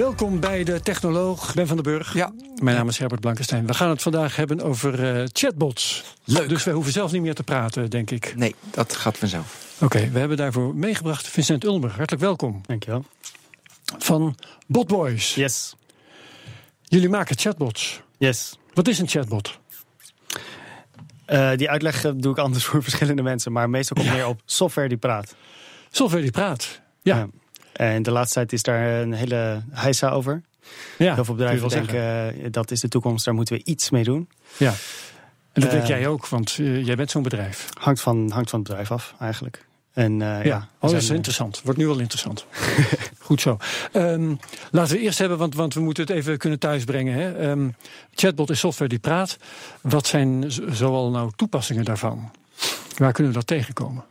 Welkom bij de Technoloog, Ben van den Burg. Ja. Mijn naam is Herbert Blankenstein. We gaan het vandaag hebben over uh, chatbots. Leuk. Dus we hoeven zelf niet meer te praten, denk ik. Nee, dat gaat vanzelf. Oké, okay, we hebben daarvoor meegebracht Vincent Ulmer. Hartelijk welkom. Dankjewel. Van Botboys. Yes. Jullie maken chatbots. Yes. Wat is een chatbot? Uh, die uitleg doe ik anders voor verschillende mensen, maar meestal komt meer op software die praat. Software die praat, ja. ja. En de laatste tijd is daar een hele heisa over. Ja, Heel veel bedrijven denken uh, dat is de toekomst, daar moeten we iets mee doen. Ja. En dat uh, weet jij ook, want uh, jij bent zo'n bedrijf. Hangt van, hangt van het bedrijf af, eigenlijk. En, ja, ja. Oh, dat is interessant. Wordt nu wel interessant. Goed zo. Um, laten we eerst hebben, want, want we moeten het even kunnen thuisbrengen. Hè. Um, chatbot is software die praat. Wat zijn zoal nou toepassingen daarvan? Waar kunnen we dat tegenkomen?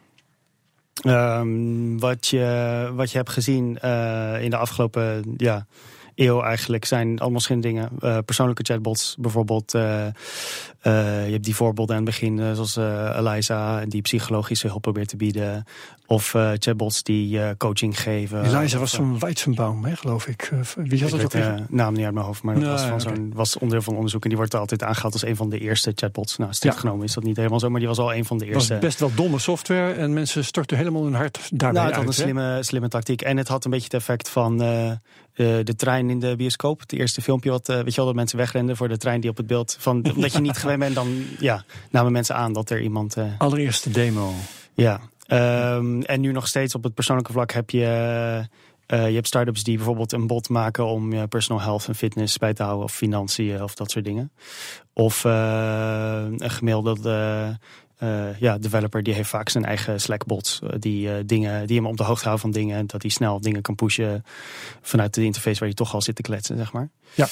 Um, wat, je, wat je hebt gezien uh, in de afgelopen ja, eeuw eigenlijk zijn allemaal verschillende dingen. Uh, persoonlijke chatbots bijvoorbeeld. Uh, je hebt die voorbeelden aan het begin, zoals Eliza, die psychologische hulp probeert te bieden. Of chatbots die coaching geven. Eliza was van Weizenbaum, hè, geloof ik. Wie had dat weet de naam niet uit mijn hoofd, maar dat was, van okay. zo'n, was onderdeel van onderzoek. En die wordt altijd aangehaald als een van de eerste chatbots. Nou, strikt ja. genomen is dat niet helemaal zo, maar die was al een van de eerste. Het was best wel domme software en mensen stortten helemaal hun hart daarbij nou, het uit. had een slimme, slimme tactiek. En het had een beetje het effect van de, de trein in de bioscoop. Het eerste filmpje wat, uh, weet je wel, dat mensen wegrenden voor de trein die op het beeld. Van, omdat je niet gewend bent, dan ja, namen mensen aan dat er iemand... Uh, Allereerste demo. Ja. Um, en nu nog steeds op het persoonlijke vlak heb je... Uh, je hebt start-ups die bijvoorbeeld een bot maken om je personal health en fitness bij te houden, of financiën of dat soort dingen. Of een gemiddelde uh, ja, developer die heeft vaak zijn eigen Slack-bots. die, dingen, die hem op de hoogte houden van dingen. En dat hij snel dingen kan pushen vanuit de interface waar je toch al zit te kletsen, zeg maar. Ja.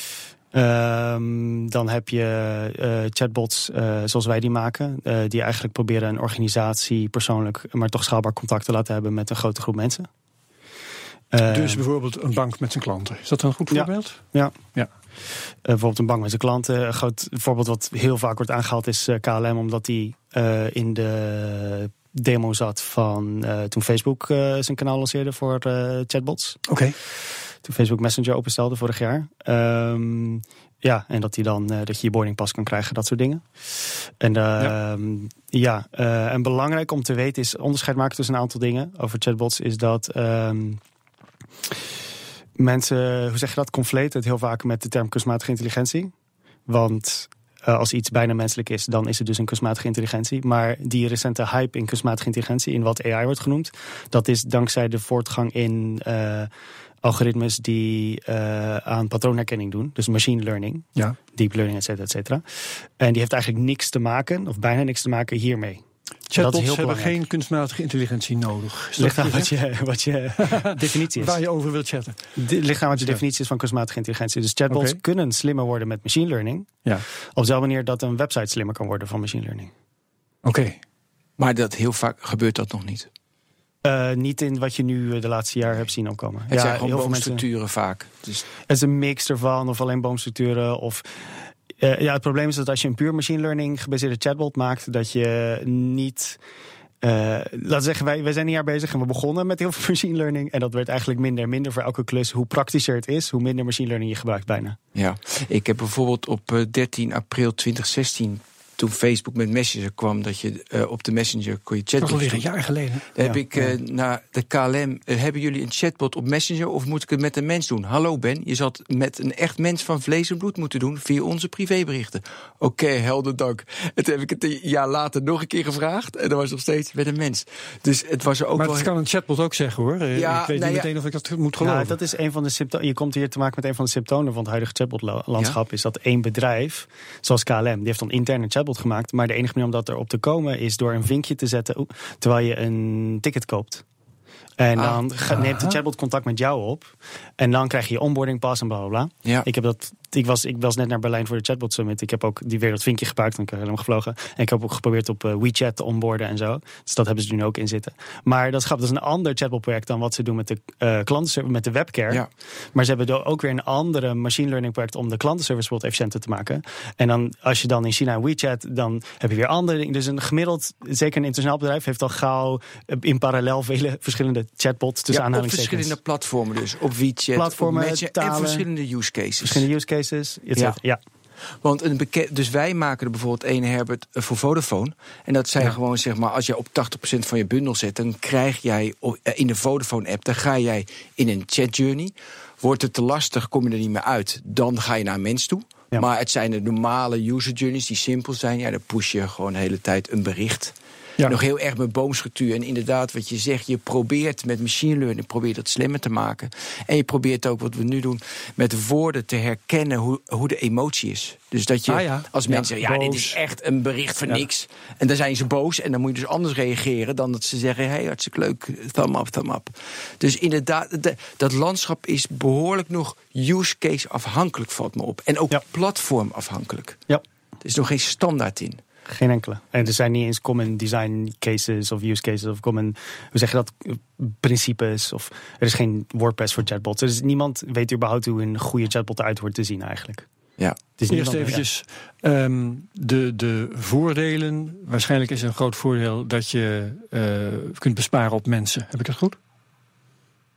Um, dan heb je uh, chatbots uh, zoals wij die maken. Uh, die eigenlijk proberen een organisatie persoonlijk, maar toch schaalbaar contact te laten hebben met een grote groep mensen. dus bijvoorbeeld een bank met zijn klanten. Is dat een goed voorbeeld? Ja. ja. Bijvoorbeeld een bank met zijn klanten. Een groot voorbeeld wat heel vaak wordt aangehaald is KLM, omdat die in de demo zat van toen Facebook zijn kanaal lanceerde voor chatbots. Oké. Okay toen Facebook Messenger openstelde vorig jaar. Um, ja, en dat, die dan, uh, dat je je boardingpas kan krijgen, dat soort dingen. En, uh, ja, um, ja uh, en belangrijk om te weten is onderscheid maken tussen een aantal dingen over chatbots. Is dat um, mensen, hoe zeg je dat, conflate het heel vaak met de term kunstmatige intelligentie. Want uh, als iets bijna menselijk is, dan is het dus een kunstmatige intelligentie. Maar die recente hype in kunstmatige intelligentie, in wat AI wordt genoemd, dat is dankzij de voortgang in uh, algoritmes die uh, aan patroonherkenning doen. Dus machine learning, ja. deep learning, et cetera, et cetera. En die heeft eigenlijk niks te maken, of bijna niks te maken hiermee. Chatbots hebben geen kunstmatige intelligentie nodig. Is ligt aan wat je, wat je definitie is. Waar je over wilt chatten. De, ligt aan wat je ja. definitie is van kunstmatige intelligentie. Dus chatbots okay. kunnen slimmer worden met machine learning. Ja. Op dezelfde manier dat een website slimmer kan worden van machine learning. Oké. Okay. Maar dat heel vaak gebeurt dat nog niet. Uh, niet in wat je nu de laatste jaar hebt zien opkomen. Het ja, zijn gewoon boomstructuren mensen, vaak. Dus... Het is een mix ervan, of alleen boomstructuren. Of, uh, ja, het probleem is dat als je een puur machine learning gebaseerde chatbot maakt, dat je niet. Uh, laten we zeggen, wij, wij zijn een jaar bezig en we begonnen met heel veel machine learning. En dat werd eigenlijk minder en minder voor elke klus. Hoe praktischer het is, hoe minder machine learning je gebruikt bijna. Ja, ik heb bijvoorbeeld op 13 april 2016 toen Facebook met Messenger kwam, dat je uh, op de Messenger kon je chatten. Dat alweer een jaar geleden. Dan heb ja, ik uh, ja. naar de KLM. Uh, hebben jullie een chatbot op Messenger of moet ik het met een mens doen? Hallo Ben, je zat met een echt mens van vlees en bloed moeten doen via onze privéberichten. Oké, okay, helder dank. En toen heb ik het een jaar later nog een keer gevraagd en dan was nog steeds met een mens. Dus het was er ook maar wel. dat kan een chatbot ook zeggen hoor. Ja, ik weet nou niet meteen of ik dat moet geloven. Nou, dat is een van de symptomen. Je komt hier te maken met een van de symptomen van het huidige chatbotlandschap. Is dat één bedrijf, zoals KLM, die heeft dan intern een gemaakt, maar de enige manier om dat erop te komen is door een vinkje te zetten terwijl je een ticket koopt. En dan ah, neemt de chatbot contact met jou op. En dan krijg je je onboarding pas en bla bla bla. Ja. Ik heb dat ik, was, ik was net naar Berlijn voor de Chatbot Summit. Ik heb ook die wereldvinkje gebruikt en ik heb helemaal gevlogen. En ik heb ook geprobeerd op eh, WeChat te onboarden en zo. Dus dat hebben ze nu ook in zitten. Maar dat is grappig. Dat is een ander chatbot project dan wat ze doen met de uh, klantenservice, met de webcare. Ja. Maar ze hebben ook weer een andere machine learning project om de klantenservice wat efficiënter te maken. En dan als je dan in China WeChat, dan heb je weer andere dingen. Dus een gemiddeld, zeker een internationaal bedrijf, heeft al gauw eh, in parallel vele verschillende chatbots tussen Ja, op verschillende platformen dus. Op WeChat, Platformen, op en verschillende use cases. Verschillende use cases. Et Ja. ja. Want een dus wij maken er bijvoorbeeld een Herbert voor Vodafone. En dat zijn Ja. gewoon zeg maar, als jij op 80% van je bundel zet, dan krijg jij eh, in de Vodafone app, dan ga jij in een chat journey. Wordt het te lastig, kom je er niet meer uit, dan ga je naar een mens toe. Ja. Maar het zijn de normale user journeys die simpel zijn. Ja, dan push je gewoon de hele tijd een bericht. Ja. Nog heel erg met boomstructuur. En inderdaad, wat je zegt, je probeert met machine learning probeert dat slimmer te maken. En je probeert ook wat we nu doen, met woorden te herkennen hoe, hoe de emotie is. Dus dat je Ah, ja. als Ja, mensen zeggen, ja, dit is echt een bericht van Ja. niks. En dan zijn ze boos en dan moet je dus anders reageren dan dat ze zeggen, hey, hartstikke leuk, thumb up, thumb up. Dus inderdaad, de- dat landschap is behoorlijk nog use case afhankelijk, valt me op. En ook Ja. platform afhankelijk. Ja. Er is nog geen standaard in. Geen enkele. En er zijn niet eens common design cases of use cases of common, hoe zeg je dat, principes. Of er is geen WordPress voor chatbots. Dus niemand weet überhaupt hoe een goede chatbot eruit wordt te zien eigenlijk. Ja. Het is Eerst niemand- eventjes ehm, de, de voordelen. Waarschijnlijk is een groot voordeel dat je eh, kunt besparen op mensen. Heb ik dat goed?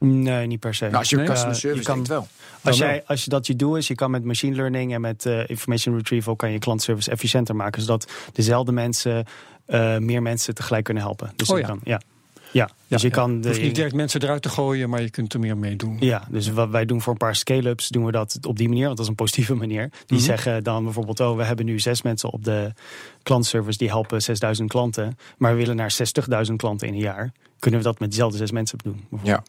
Nee, niet per se. Nou, als je Nee, customer service je kan- wel. Als, jij, als je dat je doel is, je kan met machine learning en met eh, information retrieval kan je klantservice efficiënter maken, zodat dezelfde mensen eh, meer mensen tegelijk kunnen helpen. Dus Oh je ja. kan, ja. Ja, dus je Ja, kan Je de, hoeft niet direct mensen eruit te gooien, maar je kunt er meer mee doen. Ja, dus wat wij doen voor een paar scale-ups, doen we dat op die manier, want dat is een positieve manier. Die Mhm. zeggen dan bijvoorbeeld, oh, we hebben nu zes mensen op de klantservice die helpen 6000 klanten, maar we willen naar 60.000 klanten in een jaar. Kunnen we dat met diezelfde zes mensen doen? Ja.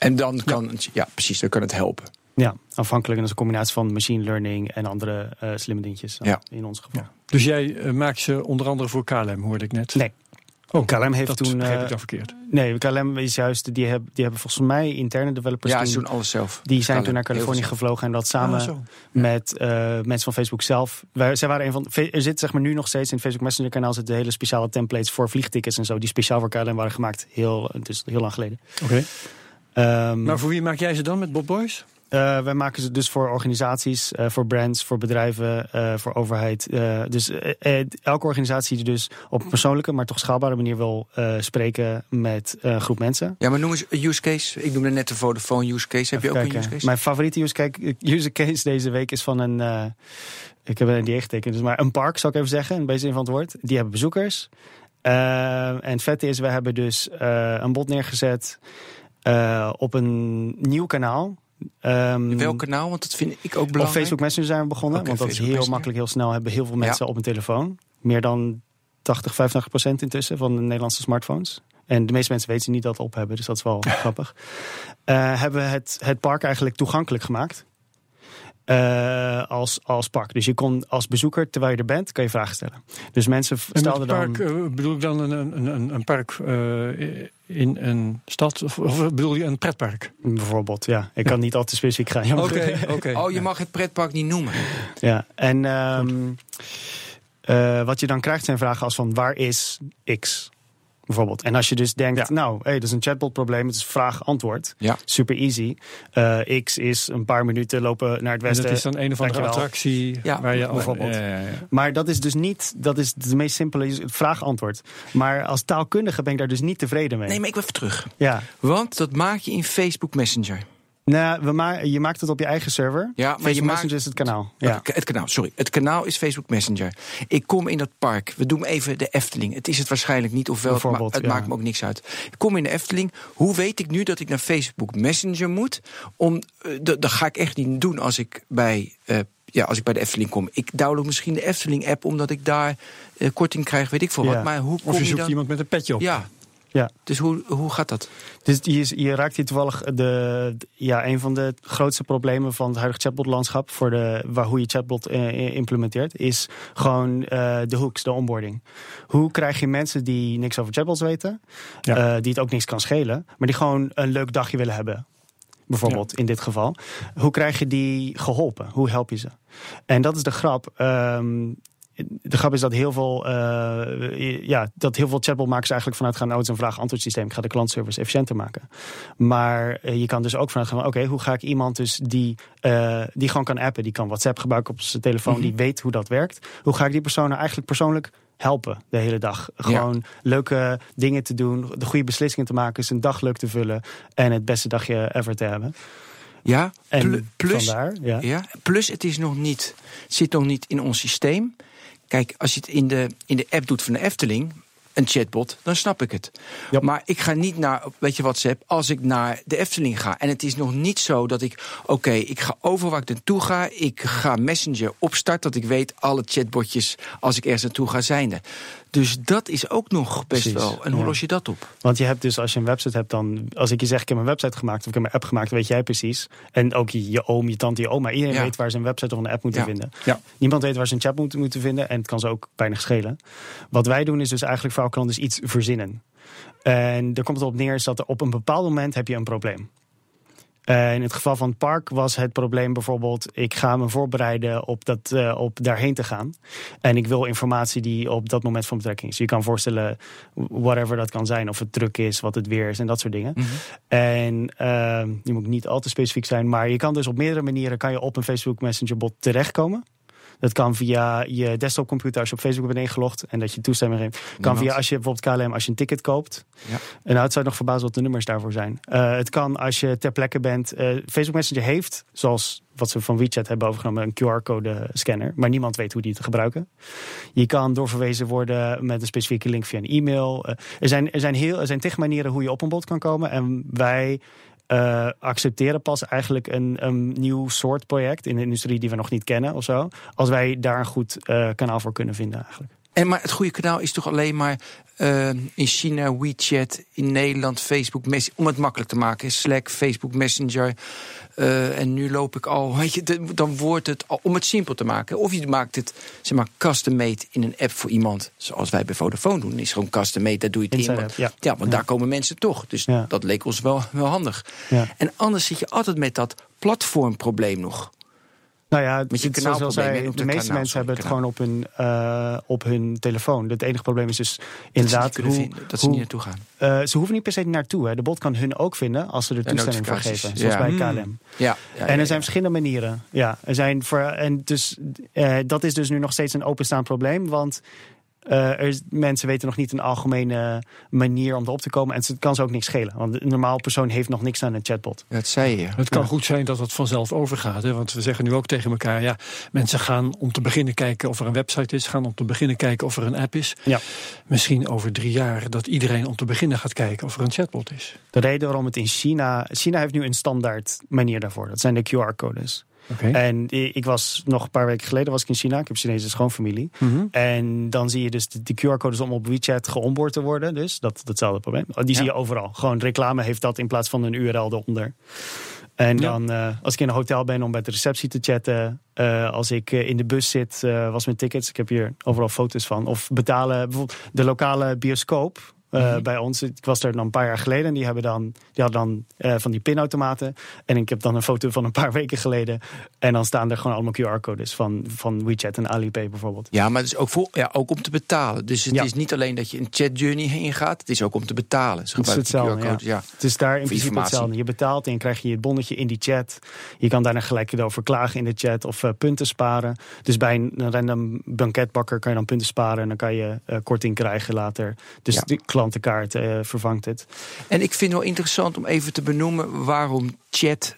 En dan kan het, ja, precies, dan kan het helpen. Ja, afhankelijk. En dat is een combinatie van machine learning en andere eh, slimme dingetjes. Ja. In ons geval. Dus jij eh, maakt ze onder andere voor KLM, hoorde ik net. Nee. Oh, KLM heeft dat toen, eh, ik dan verkeerd. Nee, KLM is juist, die, hebben die hebben volgens mij interne developers Ja, toen- ze doen alles zelf. Die zijn KLM, toen naar Californië gevlogen en dat samen Ah, zo. met eh, mensen van Facebook zelf. Wij, zij waren een van. Er zit zeg maar nu nog steeds in het Facebook Messenger kanaal zitten hele speciale templates voor vliegtickets en zo die speciaal voor KLM waren gemaakt. Heel, dus heel lang geleden. Oké. Ehm, Maar voor wie maak jij ze dan met Bob Boys? eh, wij maken ze dus voor organisaties, eh, voor brands, voor bedrijven, eh, voor overheid. Eh, dus elke organisatie die dus op een persoonlijke, maar toch schaalbare manier wil eh, spreken met eh, een groep mensen. Ja, maar noem eens een use case. Ik noemde net de Vodafone use case. Heb je ook een use case? Mijn favoriete use case, use case deze week is van een. eh, ik heb een NDA getekend, dus maar een park zal ik even zeggen, in deze zin van het woord. Die hebben bezoekers. Eh, en het vette is, we hebben dus eh, een bot neergezet eh, op een nieuw kanaal. Ehm, Welk kanaal? Want dat vind ik ook belangrijk. Op Facebook Messenger zijn we begonnen. Want dat is heel makkelijk, heel snel. Hebben heel veel mensen op een telefoon. Meer dan 80, 85 procent intussen van de Nederlandse smartphones. En de meeste mensen weten niet dat op hebben, dus dat is wel grappig. Eh, hebben we het, het park eigenlijk toegankelijk gemaakt. Eh, als, als park. Dus je kon als bezoeker, terwijl je er bent, kan je vragen stellen. Dus mensen stelden park dan... eh, bedoel ik dan een, een, een, een park eh, in een stad? Of, of bedoel je een pretpark? Bijvoorbeeld, ja. Ik kan niet al te specifiek gaan. oké. Oh, je mag het pretpark niet noemen. Ja, en ehm, eh, wat je dan krijgt zijn vragen als van waar is X? Bijvoorbeeld. En als je dus denkt, Ja. nou, hey, dat is een chatbot probleem, het is vraag-antwoord. Ja. Super easy. Eh, X is een paar minuten lopen naar het En westen. dat is dan een of andere attractie Ja, waar je bijvoorbeeld. Ja, ja, ja. Maar dat is dus niet, dat is de meest simpele vraag-antwoord. Maar als taalkundige ben ik daar dus niet tevreden mee. Nee, maar ik wil even terug. Ja. Want dat maak je in Facebook Messenger. Nou, we ma je maakt het op je eigen server. Ja, maar Facebook je maakt- Messenger is het kanaal. Ja. Het kanaal, sorry. Het kanaal is Facebook Messenger. Ik kom in dat park. We doen even de Efteling. Het is het waarschijnlijk niet, ofwel het, ma- Bijvoorbeeld, het ja. maakt me ook niks uit. Ik kom in de Efteling. Hoe weet ik nu dat ik naar Facebook Messenger moet? Om, eh, dat, dat ga ik echt niet doen als ik bij. eh, ja, als ik bij de Efteling kom. Ik download misschien de Efteling-app omdat ik daar eh, korting krijg, weet ik veel Ja. wat. Maar hoe kom Of je je zoekt dan? iemand met een petje op. Ja, ja. dus hoe, hoe gaat dat? Dus je, je raakt hier toevallig de, ja, een van de grootste problemen van het huidige chatbot-landschap voor de, waar, hoe je chatbot eh, implementeert, is gewoon eh, de hooks, de onboarding. Hoe krijg je mensen die niks over chatbots weten, Ja. eh, die het ook niks kan schelen, maar die gewoon een leuk dagje willen hebben? bijvoorbeeld in dit geval. Hoe krijg je die geholpen? Hoe help je ze? En dat is de grap. Ehm, de grap is dat heel veel, uh, ja, dat heel veel chatbotmakers eigenlijk vanuit gaan, het is een vraag-antwoord systeem. Ik ga de klantservice efficiënter maken. Maar uh, je kan dus ook vanuit gaan, oké, hoe ga ik iemand dus die, uh, die gewoon kan appen, die kan WhatsApp gebruiken op zijn telefoon, mm -hmm. die weet hoe dat werkt. Hoe ga ik die persoon nou eigenlijk persoonlijk helpen de hele dag. Gewoon ja. leuke dingen te doen, de goede beslissingen te maken, zijn dag leuk te vullen en het beste dagje ever te hebben. Ja, en plus, vandaar, ja. ja. plus het is nog niet, het zit nog niet in ons systeem. Kijk, als je het in de, in de app doet van de Efteling, een chatbot, dan snap ik het. Ja. Maar ik ga niet naar, weet je WhatsApp, als ik naar de Efteling ga. En het is nog niet zo dat ik, oké, okay, ik ga over waar ik naartoe ga. Ik ga Messenger opstarten, dat ik weet alle chatbotjes als ik ergens naartoe ga zijn er. Dus dat is ook nog best Precies, wel. En hoe ja. los je dat op? Want je hebt dus, als je een website hebt, dan. Als ik je zeg, ik heb een website gemaakt of ik heb een app gemaakt, weet jij precies. En ook je, je oom, je tante, je oma. Iedereen Ja. weet waar ze een website of een app moeten Ja. vinden. Ja. Niemand weet waar ze een chat moeten, moeten vinden. En het kan ze ook weinig schelen. Wat wij doen is dus eigenlijk voor elke klant dus iets verzinnen. En er komt het op neer is dat er op een bepaald moment heb je een probleem. Eh, in het geval van het park was het probleem bijvoorbeeld... ik ga me voorbereiden op, dat, eh, op daarheen te gaan. En ik wil informatie die op dat moment van betrekking is. Je kan voorstellen, whatever dat kan zijn. Of het druk is, wat het weer is en dat soort dingen. En uh, die moet niet al te specifiek zijn. Maar je kan dus op meerdere manieren... kan je op een Facebook Messenger bot terechtkomen. Dat kan via je desktopcomputer als je op Facebook bent ingelogd en dat je toestemming geeft. Kan Niemand. via als je bijvoorbeeld KLM als je een ticket koopt. Ja. En nou, het zou nog verbazen wat de nummers daarvoor zijn. Uh, het kan als je ter plekke bent. Uh, Facebook Messenger heeft, zoals wat ze van WeChat hebben overgenomen, een QR-code scanner. Maar niemand weet hoe die te gebruiken. Je kan doorverwezen worden met een specifieke link via een e-mail. Uh, er, zijn, er, zijn heel, er zijn tig manieren hoe je op een bot kan komen. En wij uh, accepteren pas eigenlijk een, een nieuw soort project in de industrie die we nog niet kennen of zo. Als wij daar een goed uh, kanaal voor kunnen vinden eigenlijk. En maar het goede kanaal is toch alleen maar uh, in China WeChat, in Nederland Facebook Messenger, om het makkelijk te maken. Slack, Facebook Messenger. Uh, en nu loop ik al, weet je, dan wordt het, al, om het simpel te maken. Of je maakt het, zeg maar, custom-made in een app voor iemand. Zoals wij bij Vodafone doen. Is gewoon custom-made, daar doe je het in. ja. ja, want ja. daar komen mensen toch. Dus Ja. dat leek ons wel, wel handig. Ja. En anders zit je altijd met dat platformprobleem nog. Nou ja, Met je het- zoals zei, de meeste mensen hebben het gewoon op hun, uh, op hun telefoon. Het enige probleem is dus Dat inderdaad hoe, vinden, dat ze hoe niet naartoe gaan. uh, ze hoeven niet per se naartoe. Hè. De bot kan hun ook vinden als ze er toestemming voor geven. Zoals ja. bij Hmm. KLM. Ja, ja, en er zijn verschillende manieren. Ja, er zijn voor, en dus, uh, dat is dus nu nog steeds een openstaand probleem. Want uh, er is, mensen weten nog niet een algemene manier om erop te komen. En het kan ze ook niks schelen. Want een normaal persoon heeft nog niks aan een chatbot. Dat zei je. Het kan Ja. goed zijn dat het vanzelf overgaat. Hè? Want we zeggen nu ook tegen elkaar: ja, mensen gaan om te beginnen kijken of er een website is, gaan om te beginnen kijken of er een app is. Ja. Misschien over drie jaar dat iedereen om te beginnen gaat kijken of er een chatbot is. De reden waarom het in China... China heeft nu een standaard manier daarvoor. Dat zijn de QR-codes. En ik was nog een paar weken geleden was ik in China. Ik heb Chinese schoonfamilie. Mhm. En dan zie je dus de, de QR-codes om op WeChat geonboard te worden. Dus dat, datzelfde probleem. Die zie je overal. Gewoon reclame heeft dat in plaats van een URL eronder. En Ja. dan, uh, als ik in een hotel ben om bij de receptie te chatten. Uh, als ik uh, in de bus zit, uh, was mijn tickets. Ik heb hier overal foto's van. Of betalen, bijvoorbeeld de lokale bioscoop. Uh, mm-hmm. Bij ons, ik was er dan een paar jaar geleden. En die, hebben dan, die hadden dan uh, van die pinautomaten. En ik heb dan een foto van een paar weken geleden. En dan staan er gewoon allemaal QR-codes van, van WeChat en Alipay bijvoorbeeld. Ja, maar het is ook, voor, ja, ook om te betalen. Dus het Ja. is niet alleen dat je een chat journey heen gaat. Het is ook om te betalen. Ze Het is hetzelfde, QR-codes, ja. Het is daar in principe hetzelfde. Je betaalt en krijg je je bonnetje in die chat. Je kan daarna gelijk over klagen in de chat of uh, punten sparen. Dus bij een, random banketbakker kan je dan punten sparen. En dan kan je korting krijgen later. Dus Ja. de klantenkaart uh, vervangt het. En ik vind wel interessant om even te benoemen waarom chat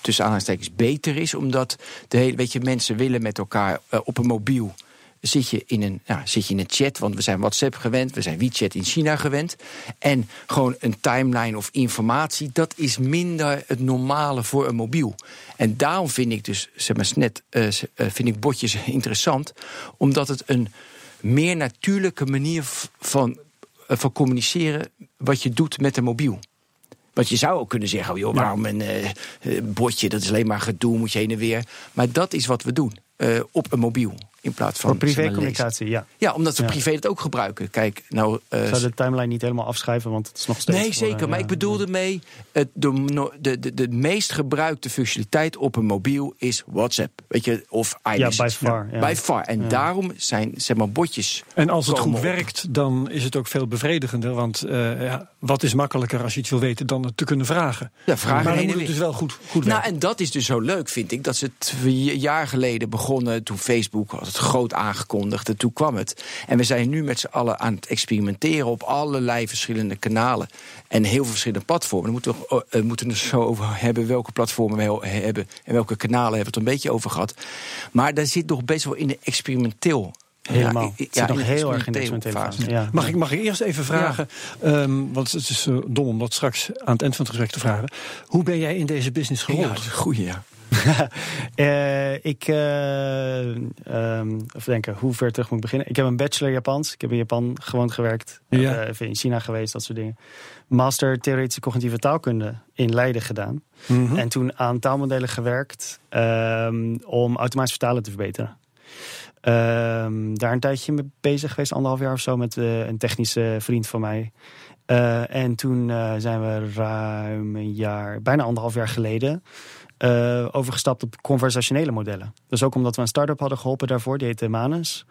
tussen aanhalingstekens beter is. Omdat de hele, weet je, mensen willen met elkaar uh, op een mobiel. Zit je, in een, zit je in een chat, want we zijn WhatsApp gewend, we zijn WeChat in China gewend. En gewoon een timeline of informatie, dat is minder het normale voor een mobiel. En daarom vind ik dus, zeg maar net, uh, vind ik botjes interessant, omdat het een meer natuurlijke manier van, van communiceren wat je doet met een mobiel. Want je zou ook kunnen zeggen, oh joh, waarom een uh, botje, dat is alleen maar gedoe, moet je heen en weer. Maar dat is wat we doen uh, op een mobiel. In plaats van Voor privécommunicatie, ja. Ja, omdat we Ja. privé het ook gebruiken. Kijk, nou. eh, Ik zou de timeline niet helemaal afschrijven, want het is nog steeds... Nee, voor, zeker. eh, Maar ja, ik bedoelde mee, het, de, de, de, de meest gebruikte functionaliteit op een mobiel is WhatsApp. Weet je, of iMessage. by far, ja. By far. En daarom zijn zeg maar botjes. En als het goed op. werkt, dan is het ook veel bevredigender. Want eh, ja, wat is makkelijker als je iets wil weten dan het te kunnen vragen? Ja, vragen maar dan moet het dus wel goed, goed Nou, werken. en dat is dus zo leuk, vind ik. Dat ze twee jaar geleden begonnen. Toen Facebook had het groot aangekondigd. En toen kwam het. En we zijn nu met z'n allen aan het experimenteren op allerlei verschillende kanalen. En heel veel verschillende platformen. Dan moeten we eh, moeten het zo over hebben welke platformen we hebben. En welke kanalen hebben we het een beetje over gehad. Maar daar zit nog best wel in de experimenteel. Helemaal. Ja, het zit nog heel erg in de experimenteel experimentele fase. Ja. Mag ik, mag ik eerst even vragen, ehm, want het is eh, dom om dat straks aan het eind van het gesprek te vragen. Hoe ben jij in deze business Ja, gerold? dat is een goeie, ja. Eh, ik, even denken, hoe ver terug moet ik beginnen? Ik heb een bachelor Japans. Ik heb in Japan gewoond gewerkt. Ja. Eh, even in China geweest, dat soort dingen. Master Theoretische Cognitieve Taalkunde in Leiden gedaan. Mhm. En toen aan taalmodellen gewerkt ehm, om automatisch vertalen te verbeteren. Ehm, daar een tijdje mee bezig geweest, anderhalf jaar of zo, met een technische vriend van mij. En toen zijn we ruim een jaar, bijna anderhalf jaar geleden, eh, overgestapt op conversationele modellen. Dus ook omdat we een start-up hadden geholpen daarvoor, die heette Manus.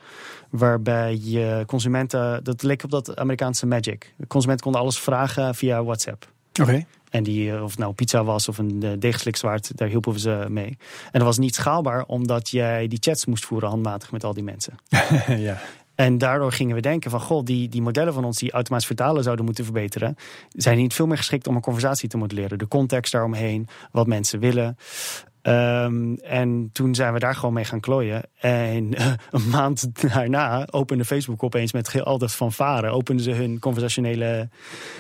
Waarbij je consumenten, dat leek op dat Amerikaanse Magic. De consumenten konden alles vragen via WhatsApp. Oké. En die, eh, of het nou pizza was of een uh, deegslikzwaard, daar hielpen we ze mee. En dat was niet schaalbaar, omdat jij die chats moest voeren handmatig met al die mensen. ja. En daardoor gingen we denken van, goh, die, die modellen van ons die automatisch vertalen zouden moeten verbeteren, zijn niet veel meer geschikt om een conversatie te modelleren. De context daaromheen, wat mensen willen. Ehm, en toen zijn we daar gewoon mee gaan klooien. En eh, een maand daarna opende Facebook opeens met al dat fanfare. Openden ze hun conversationele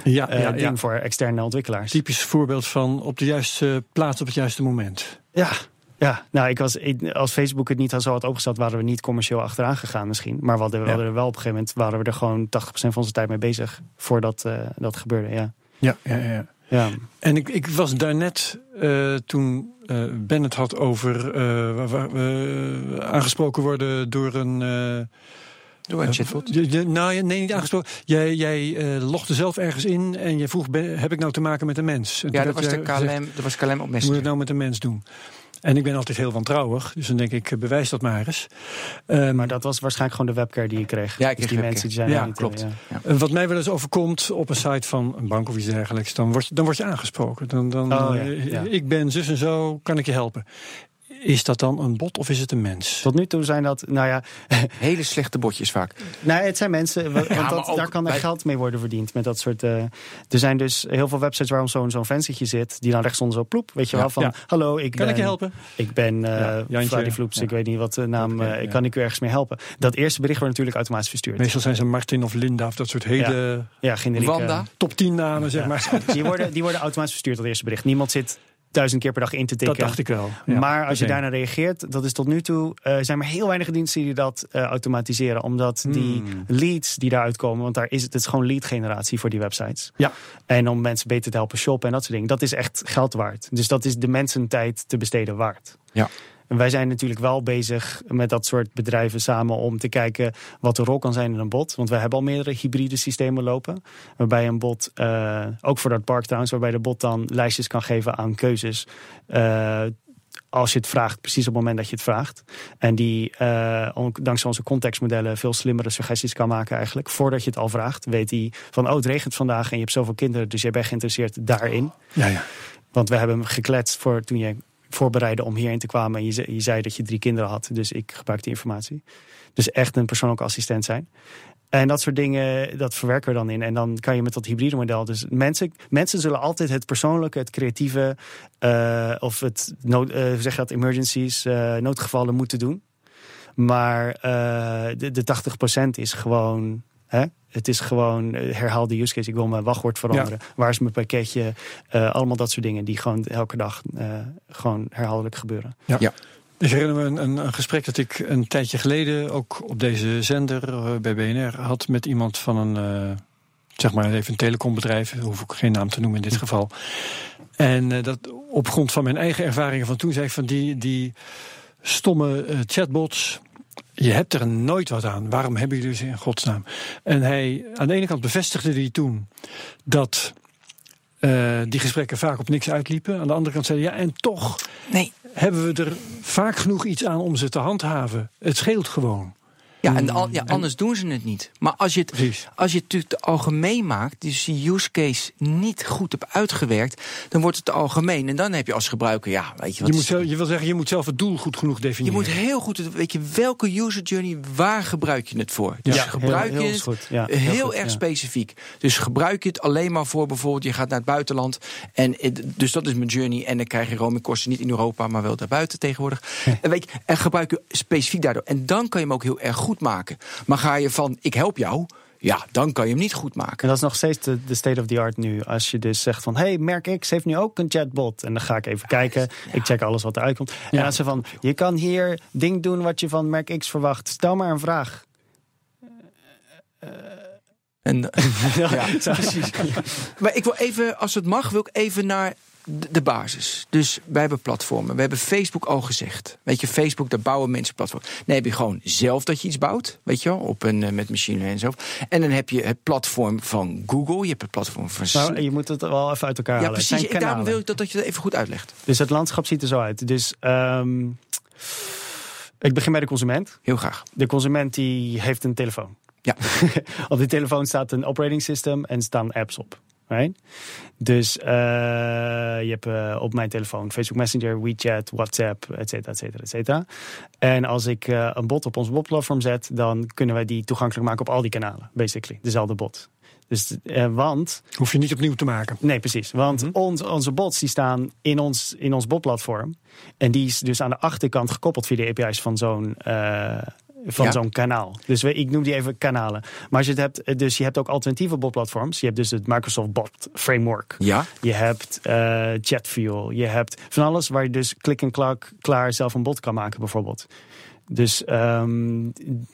Ja, eh, ja, ding ja. voor externe ontwikkelaars. Typisch voorbeeld van op de juiste plaats op het juiste moment. Ja, ja. nou, ik was, ik- als Facebook het niet had zo had opgesteld, waren we niet commercieel achteraan gegaan misschien. Maar we hadden, we Ja. hadden er wel op een gegeven moment, waren we er gewoon 80% van onze tijd mee bezig voordat eh, dat gebeurde. Ja. Ja, ja, ja. Ja. En ik, ik was daarnet, eh toen eh Ben het had over eh, waar- we aangesproken worden door een. eh, Door een chatbot. je- je- nou, ja, nee, niet aangesproken. Jij, jij eh, logde zelf ergens in en je vroeg: ben- heb ik nou te maken met een mens? En Ja, dat was de KLM, dat was KLM op Moet Messenger. het nou met een mens doen? En ik ben altijd heel wantrouwig, dus dan denk ik: eh, bewijs dat maar eens. Ehm, Maar dat was waarschijnlijk gewoon de webcare die je kreeg. Ja, ik dus kreeg die webcare. mensen die zijn Ja, niet klopt. in, ja. Eh, Wat mij wel eens overkomt op een site van een bank of iets dergelijks, dan word je, dan word je aangesproken. Dan, dan, Oh, ja, eh, ja. Ik ben zus en zo, kan ik je helpen? Is dat dan een bot of is het een mens? Tot nu toe zijn dat, nou ja, Hele slechte botjes vaak. nou, het zijn mensen, wa- want dat, daar kan er bij- geld mee worden verdiend met dat soort. eh, er zijn dus heel veel websites waarom zo'n zo'n venstertje zit, die dan rechtsonder zo ploep, weet je Ja, wel, van ja. hallo, ik Kan ben, ik je helpen? Ik ben eh Ja, Jantje. Freddy Vloeps, Ja. ik weet niet wat de naam, Oké, eh, ja. kan ik u ergens mee helpen? Dat eerste bericht wordt natuurlijk automatisch verstuurd. Meestal zijn ze Martin of Linda of dat soort hele Ja, generieke. Wanda. top 10 namen, zeg maar. Die worden, die worden automatisch verstuurd, dat eerste bericht. Niemand zit duizend keer per dag in te tikken. Dat dacht ik wel. Ja, maar als je daarna reageert, dat is tot nu toe, eh, zijn maar heel weinig diensten die dat eh, automatiseren. Omdat die Hmm. leads die daaruit komen, want daar is het, het is gewoon lead generatie voor die websites. Ja. En om mensen beter te helpen shoppen en dat soort dingen, dat is echt geld waard. Dus dat is de mensentijd te besteden waard. Ja. En wij zijn natuurlijk wel bezig met dat soort bedrijven samen om te kijken wat de rol kan zijn in een bot. Want wij hebben al meerdere hybride systemen lopen. Waarbij een bot, eh, ook voor dat park trouwens, waarbij de bot dan lijstjes kan geven aan keuzes. eh, als je het vraagt, precies op het moment dat je het vraagt. En die on- dankzij onze contextmodellen veel slimmere suggesties kan maken eigenlijk. Voordat je het al vraagt, weet hij van oh het regent vandaag en je hebt zoveel kinderen, dus jij bent geïnteresseerd daarin. Ja, ja. Want we hebben hem gekletst voor toen je voorbereidde om hierheen te kwamen. En je, ze- je zei dat je drie kinderen had. Dus ik gebruik die informatie. Dus echt een persoonlijke assistent zijn. En dat soort dingen, dat verwerken we dan in. En dan kan je met dat hybride model. Dus mensen, mensen zullen altijd het persoonlijke, het creatieve. eh, of het nood, hoe zeg dat, emergencies, eh, noodgevallen moeten doen. Maar de, de 80% is gewoon. Hè? Het is gewoon eh, herhaal de use case. Ik wil mijn wachtwoord veranderen. Waar is mijn pakketje? Eh, allemaal dat soort dingen die gewoon elke dag eh, gewoon herhaaldelijk gebeuren. Ik herinner me een, een, een gesprek dat ik een tijdje geleden ook op deze zender bij BNR had met iemand van een, eh, zeg maar even een telecombedrijf, hoef ik geen naam te noemen in dit geval. En dat op grond van mijn eigen ervaringen van toen zei ik van die, die stomme chatbots, je hebt er nooit wat aan. Waarom hebben jullie ze in godsnaam? En hij, aan de ene kant bevestigde hij toen dat uh, die gesprekken vaak op niks uitliepen. Aan de andere kant zei hij, ja, en toch Nee. hebben we er vaak genoeg iets aan om ze te handhaven. Het scheelt gewoon. Ja, en al, ja, anders doen ze het niet. Maar als je het, Precies. als je het natuurlijk te algemeen maakt, dus die use case niet goed hebt uitgewerkt, dan wordt het te algemeen. En dan heb je als gebruiker, ja, weet je wat. Je, moet zelf, je wil zeggen, je moet zelf het doel goed genoeg je definiëren. moet heel goed, weet je, welke user journey, waar gebruik je het voor? Dus Ja, gebruik heel- je heel het goed. Ja, heel, heel goed, erg ja. specifiek. Dus gebruik je het alleen maar voor bijvoorbeeld, je gaat naar het buitenland. En het- dus dat is mijn journey. En dan krijg je roamingkosten niet in Europa, maar wel daarbuiten tegenwoordig. En, weet je, en gebruik je specifiek daardoor. En dan kan je hem ook heel erg goed maken. Maar ga je van, ik help jou, ja, dan kan je hem niet goed maken. En dat is nog steeds de, de state of the art nu. Als je dus zegt van, hey, Merk X heeft nu ook een chatbot. En dan ga ik even kijken. Ik check alles wat eruit komt. En als ze van, je kan hier ding doen wat je van Merk X verwacht. Stel maar een vraag. En, ja, precies. Maar ik wil even, als het mag, wil ik even naar de basis. Dus wij hebben platformen. We hebben Facebook al gezegd. Weet je, Facebook, daar bouwen mensen platformen. Dan heb je gewoon zelf dat je iets bouwt. Weet je wel, op een, eh, met machine en zo. En dan heb je het platform van Google. Je hebt het platform van... Nou, je moet het wel even uit elkaar ja, halen. Het precies. En daarom wil ik dat, dat je dat even goed uitlegt. Dus het landschap ziet er zo uit. Dus ehm, ik begin bij de consument. Heel graag. De consument die heeft een telefoon. Ja. op die telefoon staat een operating system en staan apps op. Right? Dus eh, je hebt eh, op mijn telefoon Facebook Messenger, WeChat, WhatsApp, et cetera, et cetera, et cetera. En als ik eh, een bot op ons botplatform zet, dan kunnen wij die toegankelijk maken op al die kanalen, basically. Dezelfde bot. Dus, eh, want Hoef je niet opnieuw te maken. Nee, precies. Want ons, onze bots die staan in ons, in ons botplatform. En die is dus aan de achterkant gekoppeld via de API's van zo'n van Ja. zo'n kanaal. Dus we, ik noem die even kanalen. Maar als je het hebt, eh, dus je hebt ook alternatieve botplatforms. Je hebt dus het Microsoft Bot Framework. Ja. Je hebt eh Chatfuel. Je hebt van alles waar je dus klik en klak klaar zelf een bot kan maken, bijvoorbeeld. Dus ehm,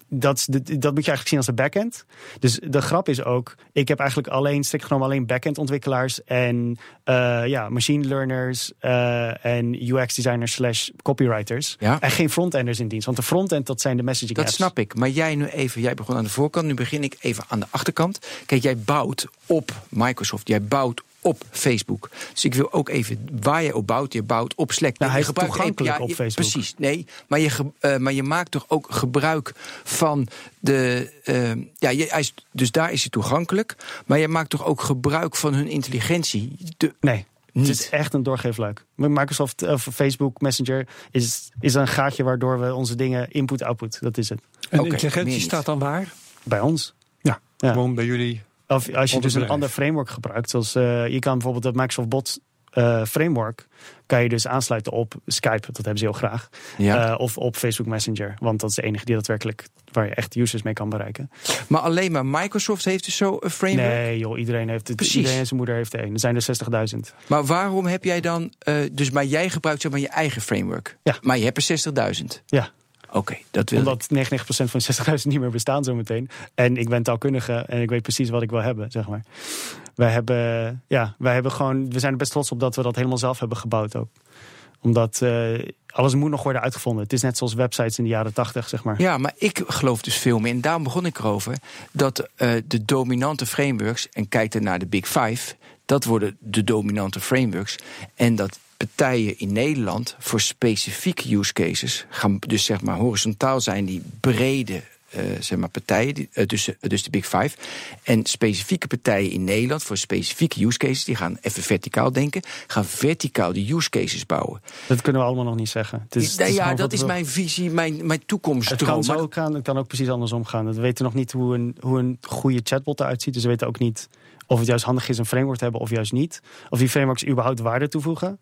dat, de- dat moet je eigenlijk zien als de backend. Dus de grap is ook, ik heb eigenlijk alleen, strikt genomen alleen backend ontwikkelaars en eh, ja, machine learners eh, en UX designers slash copywriters. Ja. En geen frontenders in dienst. Want de frontend, dat zijn de messaging Dat apps. snap ik. Maar jij nu even, jij begon aan de voorkant, nu begin ik even aan de achterkant. Kijk, jij bouwt op Microsoft, jij bouwt op Facebook. Dus ik wil ook even waar je op bouwt. Je bouwt op Slack. Nou, hij Je is gebruikt toegankelijk API op Facebook. Precies, nee. Maar je, eh, maar je maakt toch ook gebruik van de. eh, ja, je, hij is, dus daar is hij toegankelijk. Maar je maakt toch ook gebruik van hun intelligentie. De, Nee. Niet. Het is echt een doorgeefluik. Microsoft of Facebook Messenger is, is een gaatje waardoor we onze dingen input-output. Dat is het. En meer intelligentie staat dan waar? Bij ons. Ja, Ja. gewoon bij jullie. Of als je dus een ander framework gebruikt, zoals eh, je kan bijvoorbeeld het Microsoft Bot eh, framework, kan je dus aansluiten op Skype, dat hebben ze heel graag, ja. Eh, of op Facebook Messenger, want dat is de enige die daadwerkelijk waar je echt users mee kan bereiken. maar alleen maar Microsoft heeft dus zo een framework. Nee, joh, iedereen heeft het. Precies. Iedereen en zijn moeder heeft er een. Er zijn er 60.000. Maar waarom heb jij dan. dus maar jij gebruikt zeg maar je eigen framework. Ja. Maar je hebt er 60.000. Ja, Oké, dat wil ik. omdat 99% van de 60.000 niet meer bestaan zometeen. En ik ben taalkundige en ik weet precies wat ik wil hebben, zeg maar. Wij hebben, ja, wij hebben gewoon, we zijn er best trots op dat we dat helemaal zelf hebben gebouwd ook. Omdat eh, alles moet nog worden uitgevonden. Het is net zoals websites in de jaren 80, zeg maar. Ja, maar ik geloof dus veel meer. En daarom begon ik erover. Dat eh, de dominante frameworks. En kijk dan naar de Big Five. Dat worden de dominante frameworks. En dat partijen in Nederland voor specifieke use cases. gaan dus zeg maar horizontaal zijn die brede. eh, zeg maar partijen, die, eh, dus, eh, dus de Big Five. En specifieke partijen in Nederland voor specifieke use cases, die gaan even verticaal denken, gaan verticaal die use cases bouwen. Dat kunnen we allemaal nog niet zeggen. Het is, het Nou is ja, dat is mijn visie, mijn, mijn Het toekomstdroom. kan zo gaan, het kan ook precies andersom gaan. We weten nog niet hoe een, hoe een goede chatbot eruit ziet. Dus we weten ook niet of het juist handig is een framework te hebben of juist niet. Of die frameworks überhaupt waarde toevoegen.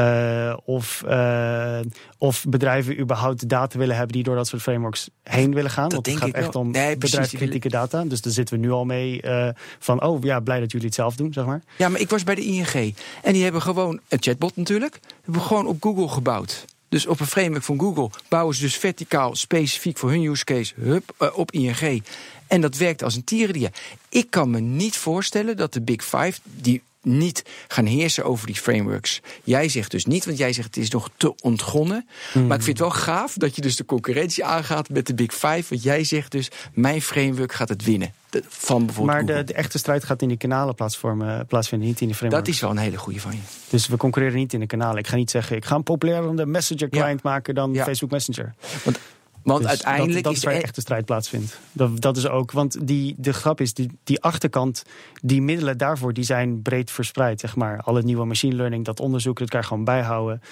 Eh, of, eh, of bedrijven überhaupt data willen hebben die door dat soort frameworks heen willen gaan. Dat Want het gaat echt wel. om Nee, bedrijfskritieke data. Dus daar zitten we nu al mee eh, van, oh ja, blij dat jullie het zelf doen, zeg maar. Ja, maar ik was bij de ING. En die hebben gewoon een chatbot natuurlijk. Hebben we gewoon op Google gebouwd. Dus op een framework van Google bouwen ze dus verticaal specifiek voor hun use case hup, op ING. En dat werkt als een tierendier. Ik kan me niet voorstellen dat de Big Five, die niet gaan heersen over die frameworks. Jij zegt dus niet, want jij zegt het is nog te ontgonnen. Hmm. Maar ik vind het wel gaaf dat je dus de concurrentie aangaat met de Big Five. Want jij zegt dus, mijn framework gaat het winnen. De- van bijvoorbeeld Maar de, de echte strijd gaat in die kanalen plaatsvormen, plaatsvinden, niet in de framework. Dat is wel een hele goede van je. Dus we concurreren niet in de kanalen. Ik ga niet zeggen, ik ga een populairder Messenger client maken dan Ja. Facebook Messenger. Want Dus uiteindelijk dat, dat is waar de e- echte strijd plaatsvindt. Dat, dat is ook, want die, de grap is, die, die achterkant, die middelen daarvoor, die zijn breed verspreid, zeg maar. Alle nieuwe machine learning, dat onderzoek, dat kan je gewoon bijhouden.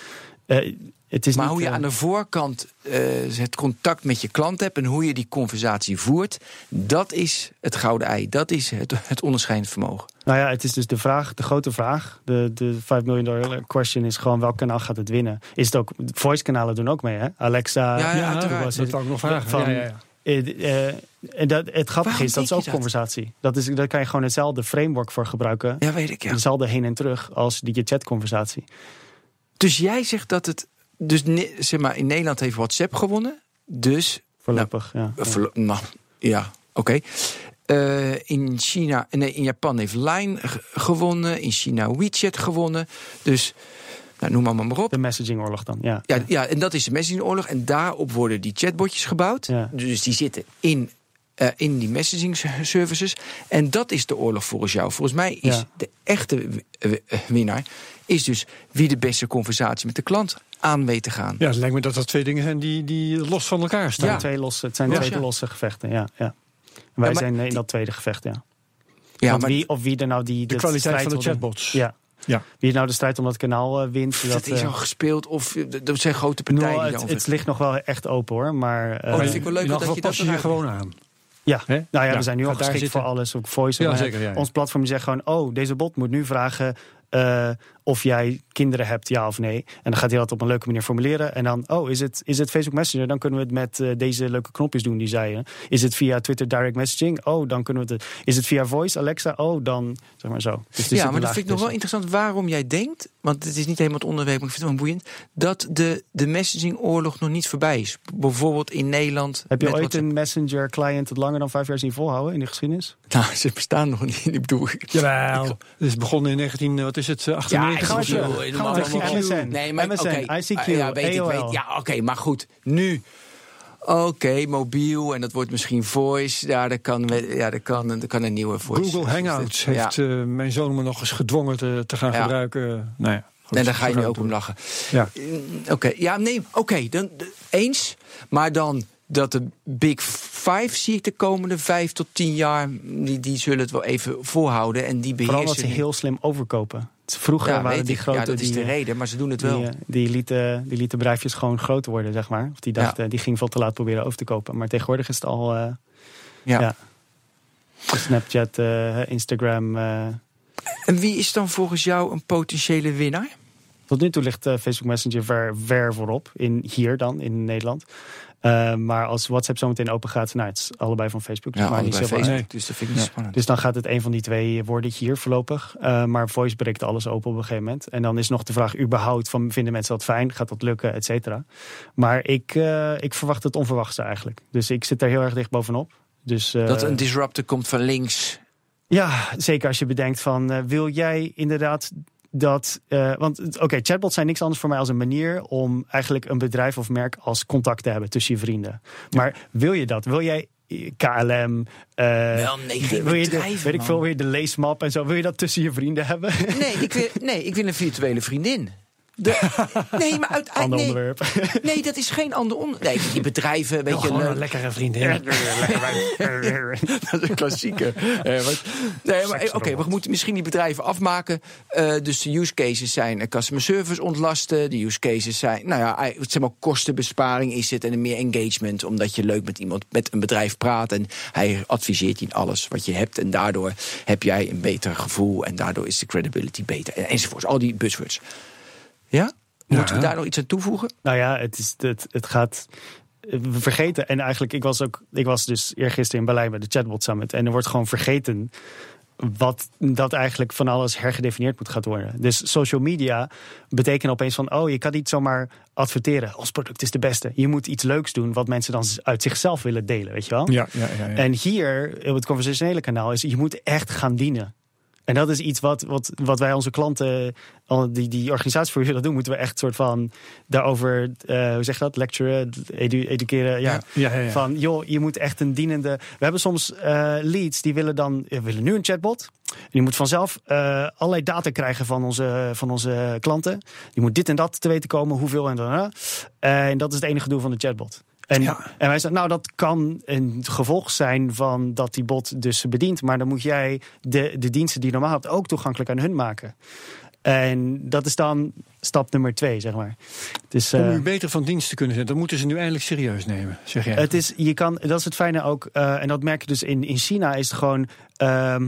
Eh, het is Maar niet, hoe je eh, aan de voorkant eh, het contact met je klant hebt en hoe je die conversatie voert, dat is het gouden ei. Dat is het, het onderscheidend vermogen. Nou ja, het is dus de vraag, de grote vraag. De, de 5 million dollar question is gewoon welk kanaal gaat het winnen? Is het ook, voice kanalen doen ook mee, hè? Alexa, Ja, ja, Ja, uiteraard. dat ik nog vragen. Van- ja, ja, ja. Eh, eh, en dat, het grappige Waarom is, dat is je ook dat? conversatie. Dat is, daar kan je gewoon hetzelfde framework voor gebruiken. Ja, weet ik. Ja. Dezelfde heen en terug als die chatconversatie. Dus jij zegt dat het. Dus ne- zeg maar, in Nederland heeft WhatsApp gewonnen. Dus. Voorlopig, ja. Nou, ja, oké. Eh, in China, nee, in Japan heeft Line gewonnen. In China WeChat gewonnen. Dus, nou, noem maar, maar op. De messagingoorlog dan, ja. Ja, ja, en dat is de messengingoorlog. En daarop worden die chatbotjes gebouwd. Ja. Dus die zitten in, eh, in die messaging services. En dat is de oorlog volgens jou. Volgens mij is Ja. de echte winnaar... is dus wie de beste conversatie met de klant aan weet te gaan. Ja, het lijkt me dat dat twee dingen zijn die, die los van elkaar staan. twee, losse, het zijn Ja. twee losse gevechten, ja. ja. Wij zijn in die- dat tweede gevecht, ja. Ja, Want maar wie, of wie er nou die De kwaliteit strijd van de chatbots. Ja. Ja. Wie nou de strijd om dat kanaal eh, wint. dat, Dat, is eh, al gespeeld of eh, er zijn grote partijen nou, het, over- het ligt nog wel echt open hoor. Maar, eh, Oh, dat vind ik wel leuk dat je dat pas je hier eruit- gewoon aan. Ja, nou ja, Ja, we zijn nu al geschikt voor alles. Ook voice. Ja, Maar zeker, ja, ja. Ons platform die zegt gewoon, oh, deze bot moet nu vragen eh, of jij kinderen hebt, ja of nee. En dan gaat hij dat op een leuke manier formuleren. En dan, oh, is het, is het Facebook Messenger? Dan kunnen we het met eh, deze leuke knopjes doen die zei je. Is het via Twitter Direct Messaging? Oh, dan kunnen we het. Is het via Voice, Alexa? Oh, dan zeg maar zo. Dus Ja, maar dat vind ik nog wel interessant waarom jij denkt, want het is niet helemaal het onderwerp, maar ik vind het wel boeiend, dat de, de messagingoorlog nog niet voorbij is. Bijvoorbeeld in Nederland. Heb je ooit WhatsApp. een Messenger client het langer dan vijf jaar zien volhouden in de geschiedenis? Nou, ze bestaan nog niet. Ik bedoel, Jawel. Het is begonnen in 19, wat is het, eh, 98 ga of maar zo. MSN. Nee, maar MSN, oké. ICQ, ja, weet ik, AOL. weet, ja, oké, maar goed. Nu. Oké, mobiel en dat wordt misschien voice. Ja, dat kan, ja, dat kan, dat kan een nieuwe voice. Google Hangouts Ja. heeft eh, mijn zoon me nog eens gedwongen te, te gaan Ja. gebruiken. Nou ja, goed, En daar ga je nu ook om lachen. Ja. Mm, Oké, ja, nee, oké, dan eens. Maar dan dat de Big Five zie ik de komende vijf tot tien jaar, die, die zullen het wel even volhouden en die beheersen. Vooral dat ze heel slim overkopen. Vroeger ja, waren die ik. grote... ja, dat is die, de reden, maar ze doen het wel. Die, die, lieten, die lieten bedrijfjes gewoon groter worden, zeg maar. Of die dachten, die ging veel te laat proberen over te kopen. Maar tegenwoordig is het al eh, ja. ja. Snapchat, eh, Instagram. eh. En wie is dan volgens jou een potentiële winnaar? Tot nu toe ligt Facebook Messenger ver, ver voorop. In, hier dan, in Nederland. Eh, maar als WhatsApp zometeen open gaat, nou, het is allebei van Facebook. dus Ja, maar niet zoveel Facebook, uit. dus dat vind ik niet spannend. Dus dan gaat het een van die twee worden hier voorlopig. Eh, maar Voice breekt alles open op een gegeven moment. En dan is nog de vraag überhaupt van vinden mensen dat fijn? Gaat dat lukken? Et cetera. Maar ik, eh, ik verwacht het onverwachte eigenlijk. Dus ik zit er heel erg dicht bovenop. Dus, dat een disruptor komt van links. ja, zeker als je bedenkt van wil jij inderdaad dat. eh, want oké, chatbots zijn niks anders voor mij als een manier om eigenlijk een bedrijf of merk als contact te hebben tussen je vrienden. Maar wil je dat? Wil jij eh, KLM? eh, Wel, nee, geen wil je de, weet ik veel, weer de leesmap en zo. Wil je dat tussen je vrienden hebben? Nee, ik wil, nee, ik wil een virtuele vriendin. De, nee, maar uiteindelijk. Ander Nee, onderwerp. nee, dat is geen ander onderwerp. Nee, die bedrijven, weet je. Gewoon leuk. een lekkere vriendin. dat is een klassieker. Eh, nee, maar eh, oké, we moeten misschien die bedrijven afmaken. Eh, dus de use cases zijn customer service ontlasten. De use cases zijn, nou ja, zeg maar kostenbesparing is het en een meer engagement, omdat je leuk met iemand, met een bedrijf praat en hij adviseert je in alles wat je hebt en daardoor heb jij een beter gevoel en daardoor is de credibility beter en, enzovoorts. Al die buzzwords. Ja? Moeten we daar nog iets aan toevoegen? Nou ja, het, is, het, het gaat. We vergeten. En eigenlijk, ik was ook. Ik was dus eergisteren in Berlijn bij de Chatbot Summit. En er wordt gewoon vergeten. Wat dat eigenlijk van alles hergedefinieerd moet gaan worden. Dus social media betekent opeens van: oh, je kan niet zomaar adverteren. Ons product is de beste. Je moet iets leuks doen wat mensen dan uit zichzelf willen delen, weet je wel? Ja, ja, ja, ja. En hier, op het conversationele kanaal, is je moet echt gaan dienen. En dat is iets wat, wat, wat wij onze klanten, die, die organisaties voor willen doen, moeten we echt soort van daarover, eh, hoe zeg je dat, lecturen, edu- educeren. Ja. Ja, ja, ja. Van joh, je moet echt een dienende. We hebben soms eh, leads die willen dan, we willen nu een chatbot. Die moet vanzelf eh, allerlei data krijgen van onze, van onze klanten. Die moet dit en dat te weten komen, hoeveel en dan. En dat is het enige doel van de chatbot. En, Ja. en wij zeggen, nou, dat kan een gevolg zijn van dat die bot dus ze bedient. Maar dan moet jij de, de diensten die je normaal hebt ook toegankelijk aan hun maken. En dat is dan stap nummer twee, zeg maar. Dus, Om eh, u beter van dienst te kunnen zetten, dan moeten ze nu eindelijk serieus nemen, zeg jij. het is, je kan, dat is het fijne ook. eh, en dat merk je dus in, in China is het gewoon. ehm,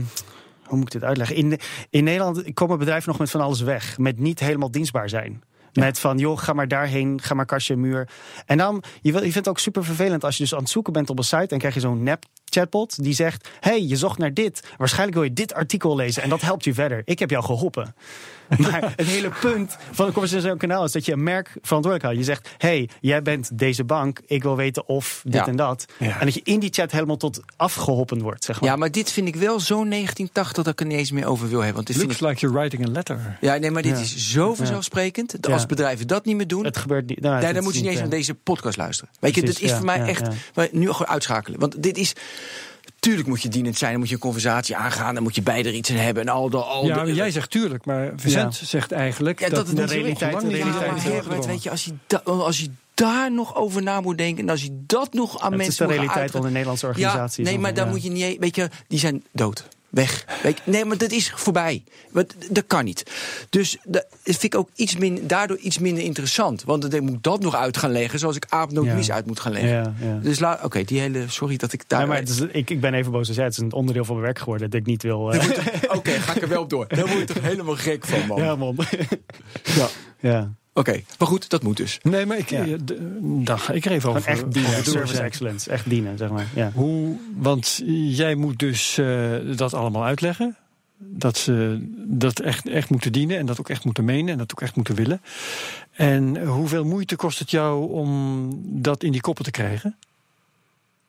hoe moet ik dit uitleggen? In, in Nederland komen bedrijven nog met van alles weg. Met niet helemaal dienstbaar zijn. Met van, joh, ga maar daarheen, ga maar kastje, muur. En dan, je, wil, je vindt het ook super vervelend als je dus aan het zoeken bent op een site... en krijg je zo'n nep chatbot die zegt... hey, je zocht naar dit. Waarschijnlijk wil je dit artikel lezen en dat helpt je verder. Ik heb jou geholpen. Maar het hele punt van een conversationeel kanaal is dat je een merk verantwoordelijk houdt. Je zegt, hey, jij bent deze bank. Ik wil weten of dit Ja. en dat. Ja. En dat je in die chat helemaal tot afgeholpen wordt, zeg maar. Ja, maar dit vind ik wel zo 1980 dat ik er niet eens meer over wil hebben. Want dit vind Looks ik, like you're writing a letter. ja, nee, maar dit Ja. is zo vanzelfsprekend. Ja. Als bedrijven dat niet meer doen, Het gebeurt niet. Nou, Nee, dan moet je niet eens naar deze podcast luisteren. Weet je, Precies, dit is ja, voor mij ja, echt. Maar nu gewoon uitschakelen. Want dit is. Tuurlijk moet je dienend zijn, dan moet je een conversatie aangaan, dan moet je beide er iets in hebben. En al de, al Ja, de, jij zegt tuurlijk, maar Vicent zegt eigenlijk Ja, dat het de realiteit, de Ja, maar weet je, als je, da- als je daar nog over na moet denken en als je dat nog aan mensen is de realiteit van de Nederlandse organisaties. Ja, nee, maar dan Ja. moet je niet, weet je, die zijn dood. Weg. Nee, maar dat is voorbij. Dat kan niet. Dus dat vind ik ook iets min, daardoor iets minder interessant. Want dan moet ik dat nog uit gaan leggen, zoals ik aapnootmies Ja. uit moet gaan leggen. Ja, ja. Dus oké, die hele, sorry dat ik daar. Ja, maar het is, ik, ik ben even boos als jij. Het is een onderdeel van mijn werk geworden dat ik niet wil. eh, Oké, ga ik er wel op door. Daar word je toch helemaal gek van, man. ja, man. Ja. Oké, maar goed, dat moet dus. Nee, maar ik, Ja. eh, d- daar ga ik er even Gewoon over. echt dienen. Service zijn. excellence. Echt dienen, zeg maar. Ja. Hoe, want jij moet dus eh, dat allemaal uitleggen. Dat ze dat echt, echt moeten dienen en dat ook echt moeten menen en dat ook echt moeten willen. En hoeveel moeite kost het jou om dat in die koppen te krijgen?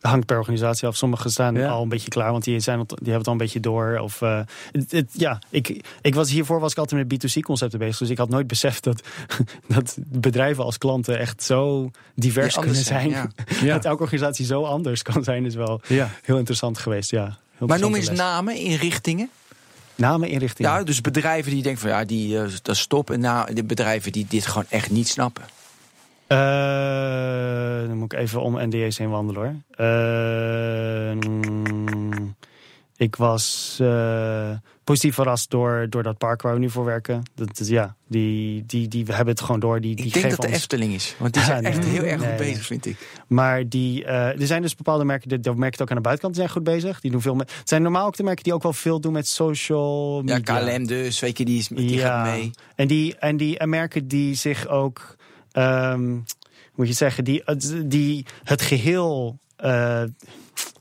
Hangt per organisatie af. Sommigen staan Ja. al een beetje klaar, want die, zijn, die hebben het al een beetje door. Of, eh, het, het- ja, ik, ik was hiervoor was ik altijd met B2C-concepten bezig. Dus ik had nooit beseft dat, dat bedrijven als klanten echt zo divers kunnen zijn. zijn, Ja. Dat elke organisatie zo anders kan zijn, is wel Ja. heel interessant geweest. Ja. Maar noem eens les. namen, inrichtingen. namen, inrichtingen. Ja, dus bedrijven die denken van ja, die, eh, dat stop. En na, de bedrijven die dit gewoon echt niet snappen. Eh, dan moet ik even om NDA's heen wandelen hoor. Eh, mm, ik was eh, positief verrast door, door dat park waar we nu voor werken. Dat, is- ja, die, die, die we hebben het gewoon door. Die, die Ik denk geven dat de ons- Efteling is. Want die Ja, zijn echt nee, heel erg nee, goed nee. bezig, vind ik. Maar die, er zijn dus bepaalde merken, dat merk je ook aan de buitenkant, die zijn goed bezig. Die doen veel met, het zijn normaal ook de merken die ook wel veel doen met social Ja, media. KLM dus, weet je, die, is, die gaat mee. En die, en die en merken die zich ook, ehm, moet je zeggen, die, het- die het geheel eh,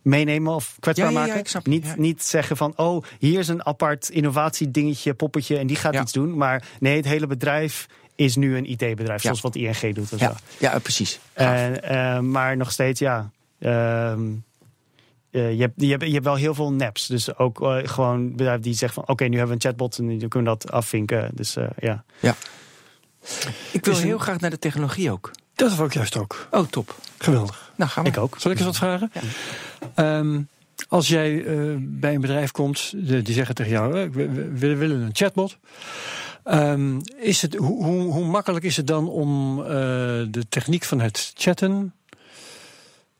meenemen of kwetsbaar Ja, ja, ja, maken. niet, ja. niet zeggen van, oh, hier is een apart innovatiedingetje, poppetje en die gaat Ja. iets doen. Maar nee, het hele bedrijf is nu een IT-bedrijf, Ja. zoals wat ING doet. Ja, zo. ja precies. Gaaf. En, eh, maar nog steeds, ja. ehm, eh, je, hebt, je, hebt, je hebt wel heel veel naps. Dus ook eh, gewoon bedrijven die zeggen van... oké, nu hebben we een chatbot en nu kunnen we dat afvinken. Dus eh, ja. Ik wil is een- heel graag naar de technologie ook. Dat wou ik juist ook. Oh, top. Geweldig. Nou, gaan we. Ik ook. Zal ik eens wat vragen? Ehm, als jij eh, bij een bedrijf komt, die zeggen tegen jou: eh, we, willen een chatbot. Ehm, is het, hoe, hoe, hoe makkelijk is het dan om eh, de techniek van het chatten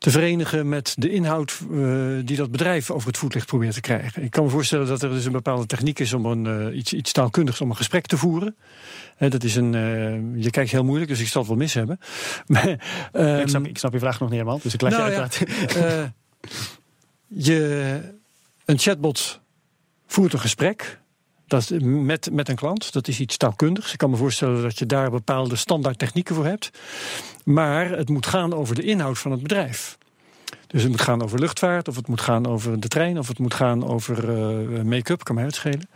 te verenigen met de inhoud eh, die dat bedrijf over het voetlicht probeert te krijgen? Ik kan me voorstellen dat er dus een bepaalde techniek is om een, eh, iets, iets taalkundigs om een gesprek te voeren. Dat is een, eh, je kijkt heel moeilijk, dus ik zal het wel mis hebben. Maar, ik, ehm, snap, ik snap je vraag nog niet helemaal. Dus ik leg nou je ja, uit. eh, je, een chatbot voert een gesprek dat, met, met een klant. Dat is iets taalkundigs. Ik kan me voorstellen dat je daar bepaalde standaard technieken voor hebt. Maar het moet gaan over de inhoud van het bedrijf. Dus het moet gaan over luchtvaart, of het moet gaan over de trein, of het moet gaan over eh, make-up, kan mij uitschelen.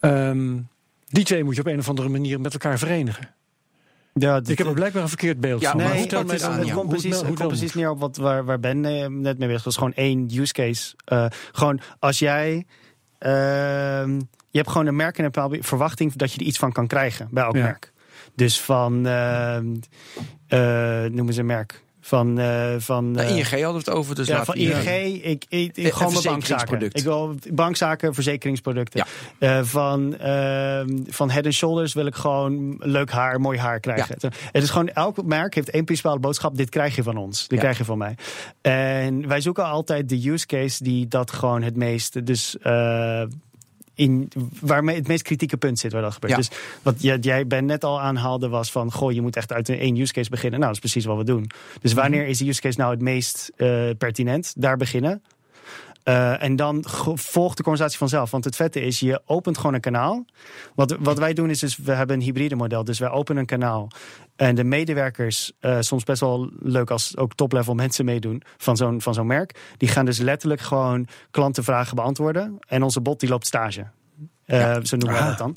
Ehm, die twee moet je op een of andere manier met elkaar verenigen. Ja, Ik heb er blijkbaar een verkeerd beeld Ja, van. Nee, het, aan, het ja. komt het precies neer op wat, waar, waar Ben eh, net mee bezig was. Gewoon één use case. Eh, gewoon als jij ehm, je hebt gewoon een merk en een bepaalde verwachting dat je er iets van kan krijgen bij elk Ja. merk. Dus van, ehm eh, noemen ze een merk. Van, eh, van Nou, eh, ING hadden we het over, dus ja, van ING, ik, ik, ik Eh, gewoon bankzaken. Ik wil bankzaken, verzekeringsproducten. Ja. Van, ehm, van Head Shoulders wil ik gewoon leuk haar, mooi haar krijgen. Het is gewoon, elk merk heeft één principale boodschap. Dit krijg je van ons. Dit Ja. krijg je van mij. En wij zoeken altijd de use case die dat gewoon het meest... Dus, in, waarmee het meest kritieke punt zit waar dat gebeurt. Ja. Dus wat jij, jij ben net al aanhaalde was van... goh, je moet echt uit een één use case beginnen. Nou, dat is precies wat we doen. Dus Mhm. wanneer is die use case nou het meest eh, pertinent? Daar beginnen. Eh, en dan volgt de conversatie vanzelf. Want het vette is, je opent gewoon een kanaal. Wat, wat wij doen is, dus, we hebben een hybride model. Dus wij openen een kanaal. En de medewerkers, eh, soms best wel leuk als ook top-level mensen meedoen van zo'n, van zo'n merk. Die gaan dus letterlijk gewoon klantenvragen beantwoorden. En onze bot die loopt stage. Eh, Zo noemen wij dat dan.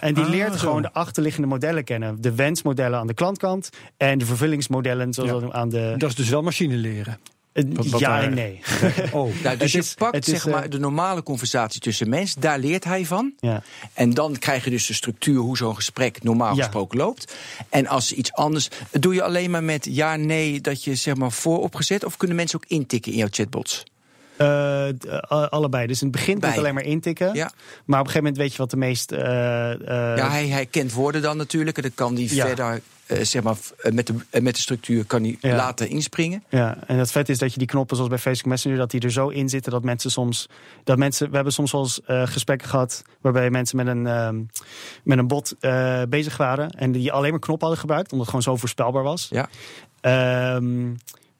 En die Ah, leert zo. gewoon de achterliggende modellen kennen. De wensmodellen aan de klantkant. En de vervullingsmodellen zoals Ja. aan de... Dat is dus wel machine leren. Eh, wat- wat ja daar- en nee. Oh, Nou, dus Het je is- pakt het is, zeg maar, eh, de normale conversatie tussen mensen, daar leert hij van. Ja. En dan krijg je dus de structuur hoe zo'n gesprek normaal Ja. gesproken loopt. En als iets anders. Doe je alleen maar met ja, nee, dat je zeg maar vooropgezet? Of kunnen mensen ook intikken in jouw chatbots? Eh, eh, allebei. Dus in het begin moet alleen maar intikken. Ja. Maar op een gegeven moment weet je wat de meest... eh, eh, ja, hij, hij kent woorden dan natuurlijk. En dan kan hij Ja. verder eh, zeg maar, eh, met, de, eh, met de structuur kan hij Ja. laten inspringen. Ja, en het vet is dat je die knoppen zoals bij Facebook Messenger... dat die er zo in zitten dat mensen soms... Dat mensen, we hebben soms wel eens gesprekken gehad... waarbij mensen met een, ehm, met een bot bezig waren... en die alleen maar knoppen hadden gebruikt... omdat het gewoon zo voorspelbaar was. Ja. Ehm,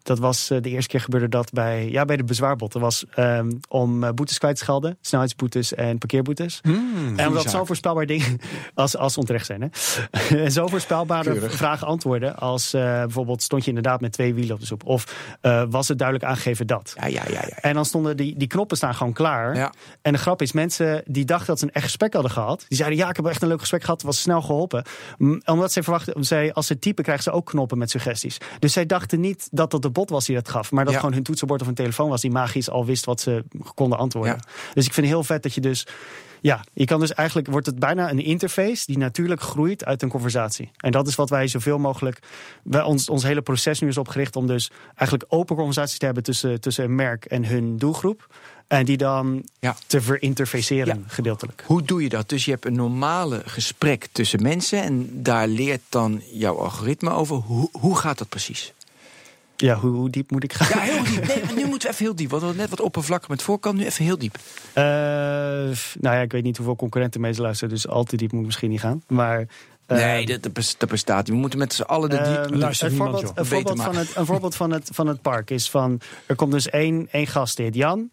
dat was eh, de eerste keer gebeurde dat bij, ja, bij de bezwaarbot. Dat was ehm, om eh, boetes kwijt te schelden. Snelheidsboetes en parkeerboetes. en omdat zaak. zo voorspelbaar dingen als, als onterecht zijn. Hè? en zo voorspelbare vragen antwoorden. Als eh, bijvoorbeeld stond je inderdaad met twee wielen op de soep. Of was het duidelijk aangegeven dat. Ja, ja, ja. ja. En dan stonden die, die knoppen staan gewoon klaar. Ja. En de grap is, mensen die dachten dat ze een echt gesprek hadden gehad. Die zeiden, ja, ik heb echt een leuk gesprek gehad. Het was snel geholpen. Omdat zij verwachten, zij, als ze typen krijgen ze ook knoppen met suggesties. Dus zij dachten niet dat dat de bot was die dat gaf. Maar dat Ja. gewoon hun toetsenbord of een telefoon was die magisch al wist wat ze konden antwoorden. Ja. Dus ik vind het heel vet dat je dus... Ja, je kan dus eigenlijk, wordt het bijna een interface die natuurlijk groeit uit een conversatie. En dat is wat wij zoveel mogelijk, wij, ons, ons hele proces nu is opgericht om dus eigenlijk open conversaties te hebben tussen, tussen een merk en hun doelgroep. En die dan Ja. te verinterfaceren, Ja. gedeeltelijk. Hoe doe je dat? Dus je hebt een normale gesprek tussen mensen en daar leert dan jouw algoritme over. Hoe, hoe gaat dat precies? Ja, hoe, hoe diep moet ik gaan? Ja, heel diep. Nee, maar nu moeten we even heel diep. Want we hadden net wat oppervlakkig met voorkant, nu even heel diep. Eh, nou ja, ik weet niet hoeveel concurrenten mee luisteren, dus al te diep moet misschien niet gaan. Maar eh, nee, dat, dat bes- dat bestaat niet. We moeten met z'n allen de diep... Ehm, luistert een voorbeeld, een voorbeeld, van het, een voorbeeld van het, van het park is van... Er komt dus één, één gast, heet Jan.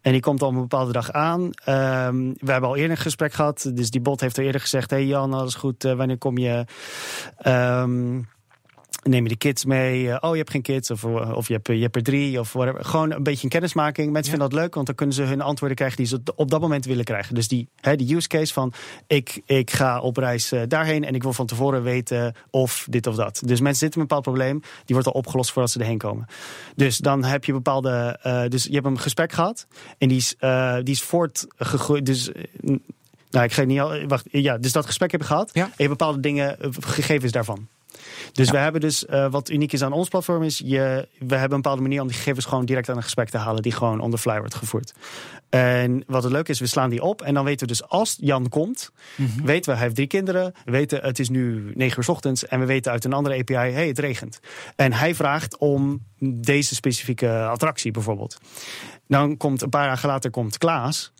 En die komt op een bepaalde dag aan. Ehm, we hebben al eerder een gesprek gehad. Dus die bot heeft er eerder gezegd... hey Jan, alles goed, eh, wanneer kom je... Ehm, Neem je de kids mee? Eh, oh, je hebt geen kids. Of, of je, hebt, je hebt er drie. Of whatever. Gewoon een beetje een kennismaking. Mensen vinden dat leuk, want dan kunnen ze hun antwoorden krijgen die ze op dat moment willen krijgen. Dus die, hè, die use case van: ik, ik ga op reis eh, daarheen en ik wil van tevoren weten of dit of dat. Dus mensen zitten met een bepaald probleem, die wordt al opgelost voordat ze erheen komen. Dus dan heb je bepaalde. eh, dus je hebt een gesprek gehad en die is, eh, die is voortgegroeid. Dus. eh, nou, ik ga niet al. Wacht, ja, dus dat gesprek heb je gehad. Ja. En je hebt bepaalde dingen, eh, gegevens daarvan. Dus we hebben dus, eh, wat uniek is aan ons platform, is je, we hebben een bepaalde manier om die gegevens gewoon direct aan een gesprek te halen, die gewoon on the fly wordt gevoerd. En wat het leuke is, we slaan die op en dan weten we dus als Jan komt, weten we, hij heeft drie kinderen, we weten het is nu negen uur 's ochtends en we weten uit een andere API, hey, het regent. En hij vraagt om deze specifieke attractie bijvoorbeeld. Dan komt een paar dagen later komt Klaas.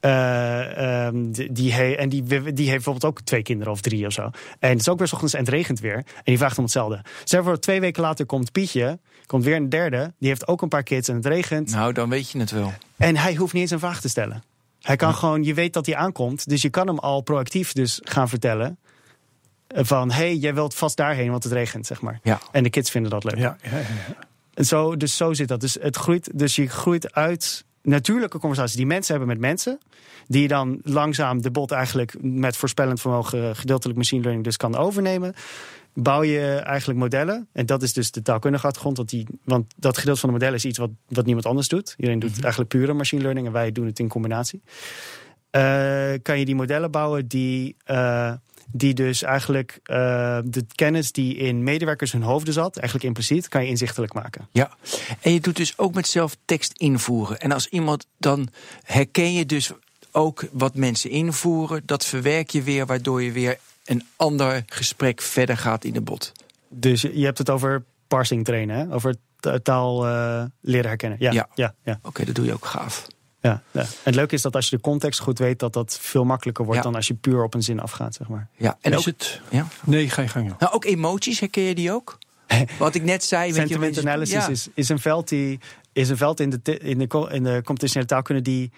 Eh, ehm, die, he- en die, die heeft bijvoorbeeld ook twee kinderen of drie of zo. En het is ook weer 's ochtends en het regent weer. En die vraagt om hetzelfde. Zeg voor twee weken later komt Pietje. Komt weer een derde. Die heeft ook een paar kids en het regent. Nou, dan weet je het wel. En hij hoeft niet eens een vraag te stellen. Hij kan gewoon, je weet dat hij aankomt. Dus je kan hem al proactief dus gaan vertellen. eh, Van, hey, jij wilt vast daarheen, want het regent, zeg maar. Ja. En de kids vinden dat leuk. Ja, ja, ja, ja. En zo, dus zo zit dat. Dus, het groeit, dus je groeit uit natuurlijke conversaties die mensen hebben met mensen. Die dan langzaam de bot eigenlijk met voorspellend vermogen, gedeeltelijk machine learning, dus kan overnemen. bouw je eigenlijk modellen. En dat is dus de taalkundige achtergrond. Want, die, want dat gedeelte van de modellen is iets wat, wat niemand anders doet. Iedereen doet eigenlijk pure machine learning en wij doen het in combinatie. Eh, kan je die modellen bouwen die, eh, die dus eigenlijk eh, de kennis die in medewerkers hun hoofden zat, eigenlijk impliciet, kan je inzichtelijk maken. Ja, en je doet dus ook met zelf tekst invoeren. En als iemand dan herken je dus ook wat mensen invoeren, dat verwerk je weer, waardoor je weer een ander gesprek verder gaat in de bot. Dus je hebt het over parsing trainen, hè? over ta- taal eh, leren herkennen. Ja, Ja. ja. ja, Oké, dat doe je ook gaaf. Ja, ja. En het leuke is dat als je de context goed weet, dat dat veel makkelijker wordt Ja. dan als je puur op een zin afgaat, zeg maar. Ja, en is ook, het... ja. Nee, ga je gang, joh. Nou, ook emoties, herken je die ook? Wat ik net zei. je, Sentiment analysis ja. is, is een veld, die, is een veld in, de, in, de, in de computationele taalkunde die,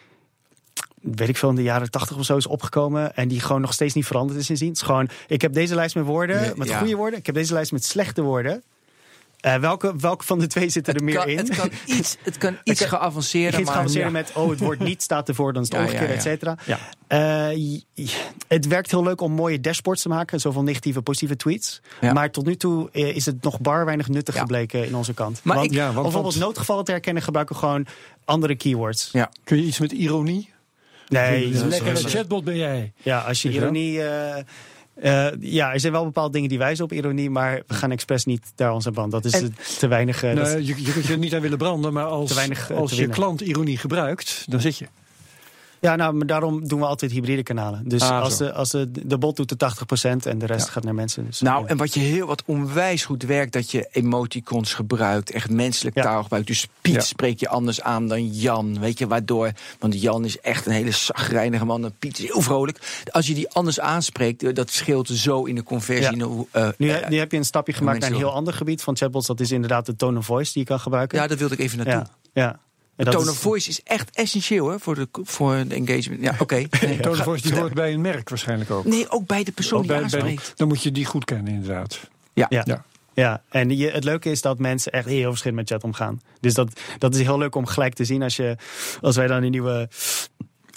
weet ik veel, in de jaren tachtig of zo is opgekomen. En die gewoon nog steeds niet veranderd is sindsdien. Het is gewoon, ik heb deze lijst met woorden, met ja. goede woorden. Ik heb deze lijst met slechte woorden. Eh, welke, welke van de twee zitten er Het meer kan, in? het kan iets, het kan iets kan- geavanceerder, Iets maar geavanceerder met, oh, het woord niet staat ervoor, dan is het Ja, omgekeerd, ja, et cetera. Ja. Eh, het werkt heel leuk om mooie dashboards te maken, zoveel negatieve, positieve tweets. Ja. Maar tot nu toe eh, is het nog bar weinig nuttig Ja. gebleken in onze kant. Maar want, ik- ja, want- om bijvoorbeeld want- noodgevallen te herkennen gebruiken we gewoon andere keywords. Ja. Kun je iets met ironie? Nee, Ja, dat is lekker lekker. chatbot ben jij. Ja, als je ironie. eh, eh, ja, er zijn wel bepaalde dingen die wijzen op ironie, maar we gaan expres niet daar ons aan band. Dat is En- te weinig. dat Nou, je, je kunt je niet aan willen branden, maar als, weinig, eh, als je winnen. klant ironie gebruikt, dan zit je. Ja, nou, maar daarom doen we altijd hybride kanalen. Dus Ah, als, zo. de, als de, de bot doet de 80% en de rest gaat naar mensen. Dus, Nou, ja. en wat je heel wat onwijs goed werkt, dat je emoticons gebruikt, echt menselijk Ja. taal gebruikt. Dus Piet spreek je anders aan dan Jan, weet je, waardoor, want Jan is echt een hele zagrijnige man en Piet is heel vrolijk. Als je die anders aanspreekt, eh, dat scheelt zo in de conversie. Eh, nu, eh, nu heb je een stapje gemaakt naar een heel ander gebied van chatbots. Dat is inderdaad de tone of voice die je kan gebruiken. ja, daar wilde ik even naartoe. ja. En dat Tone is- of voice is echt essentieel hè, voor, de, voor de engagement. Ja, oké. Nee, Tone of voice die hoort bij een merk waarschijnlijk ook. Nee, ook bij de persoon Ook die bij- bij- aanspreekt. dan moet je die goed kennen, inderdaad. Ja. Ja. Ja. Ja, en je, het leuke is dat mensen echt heel verschillend met chat omgaan. Dus dat, dat is heel leuk om gelijk te zien als, je, als wij dan een nieuwe,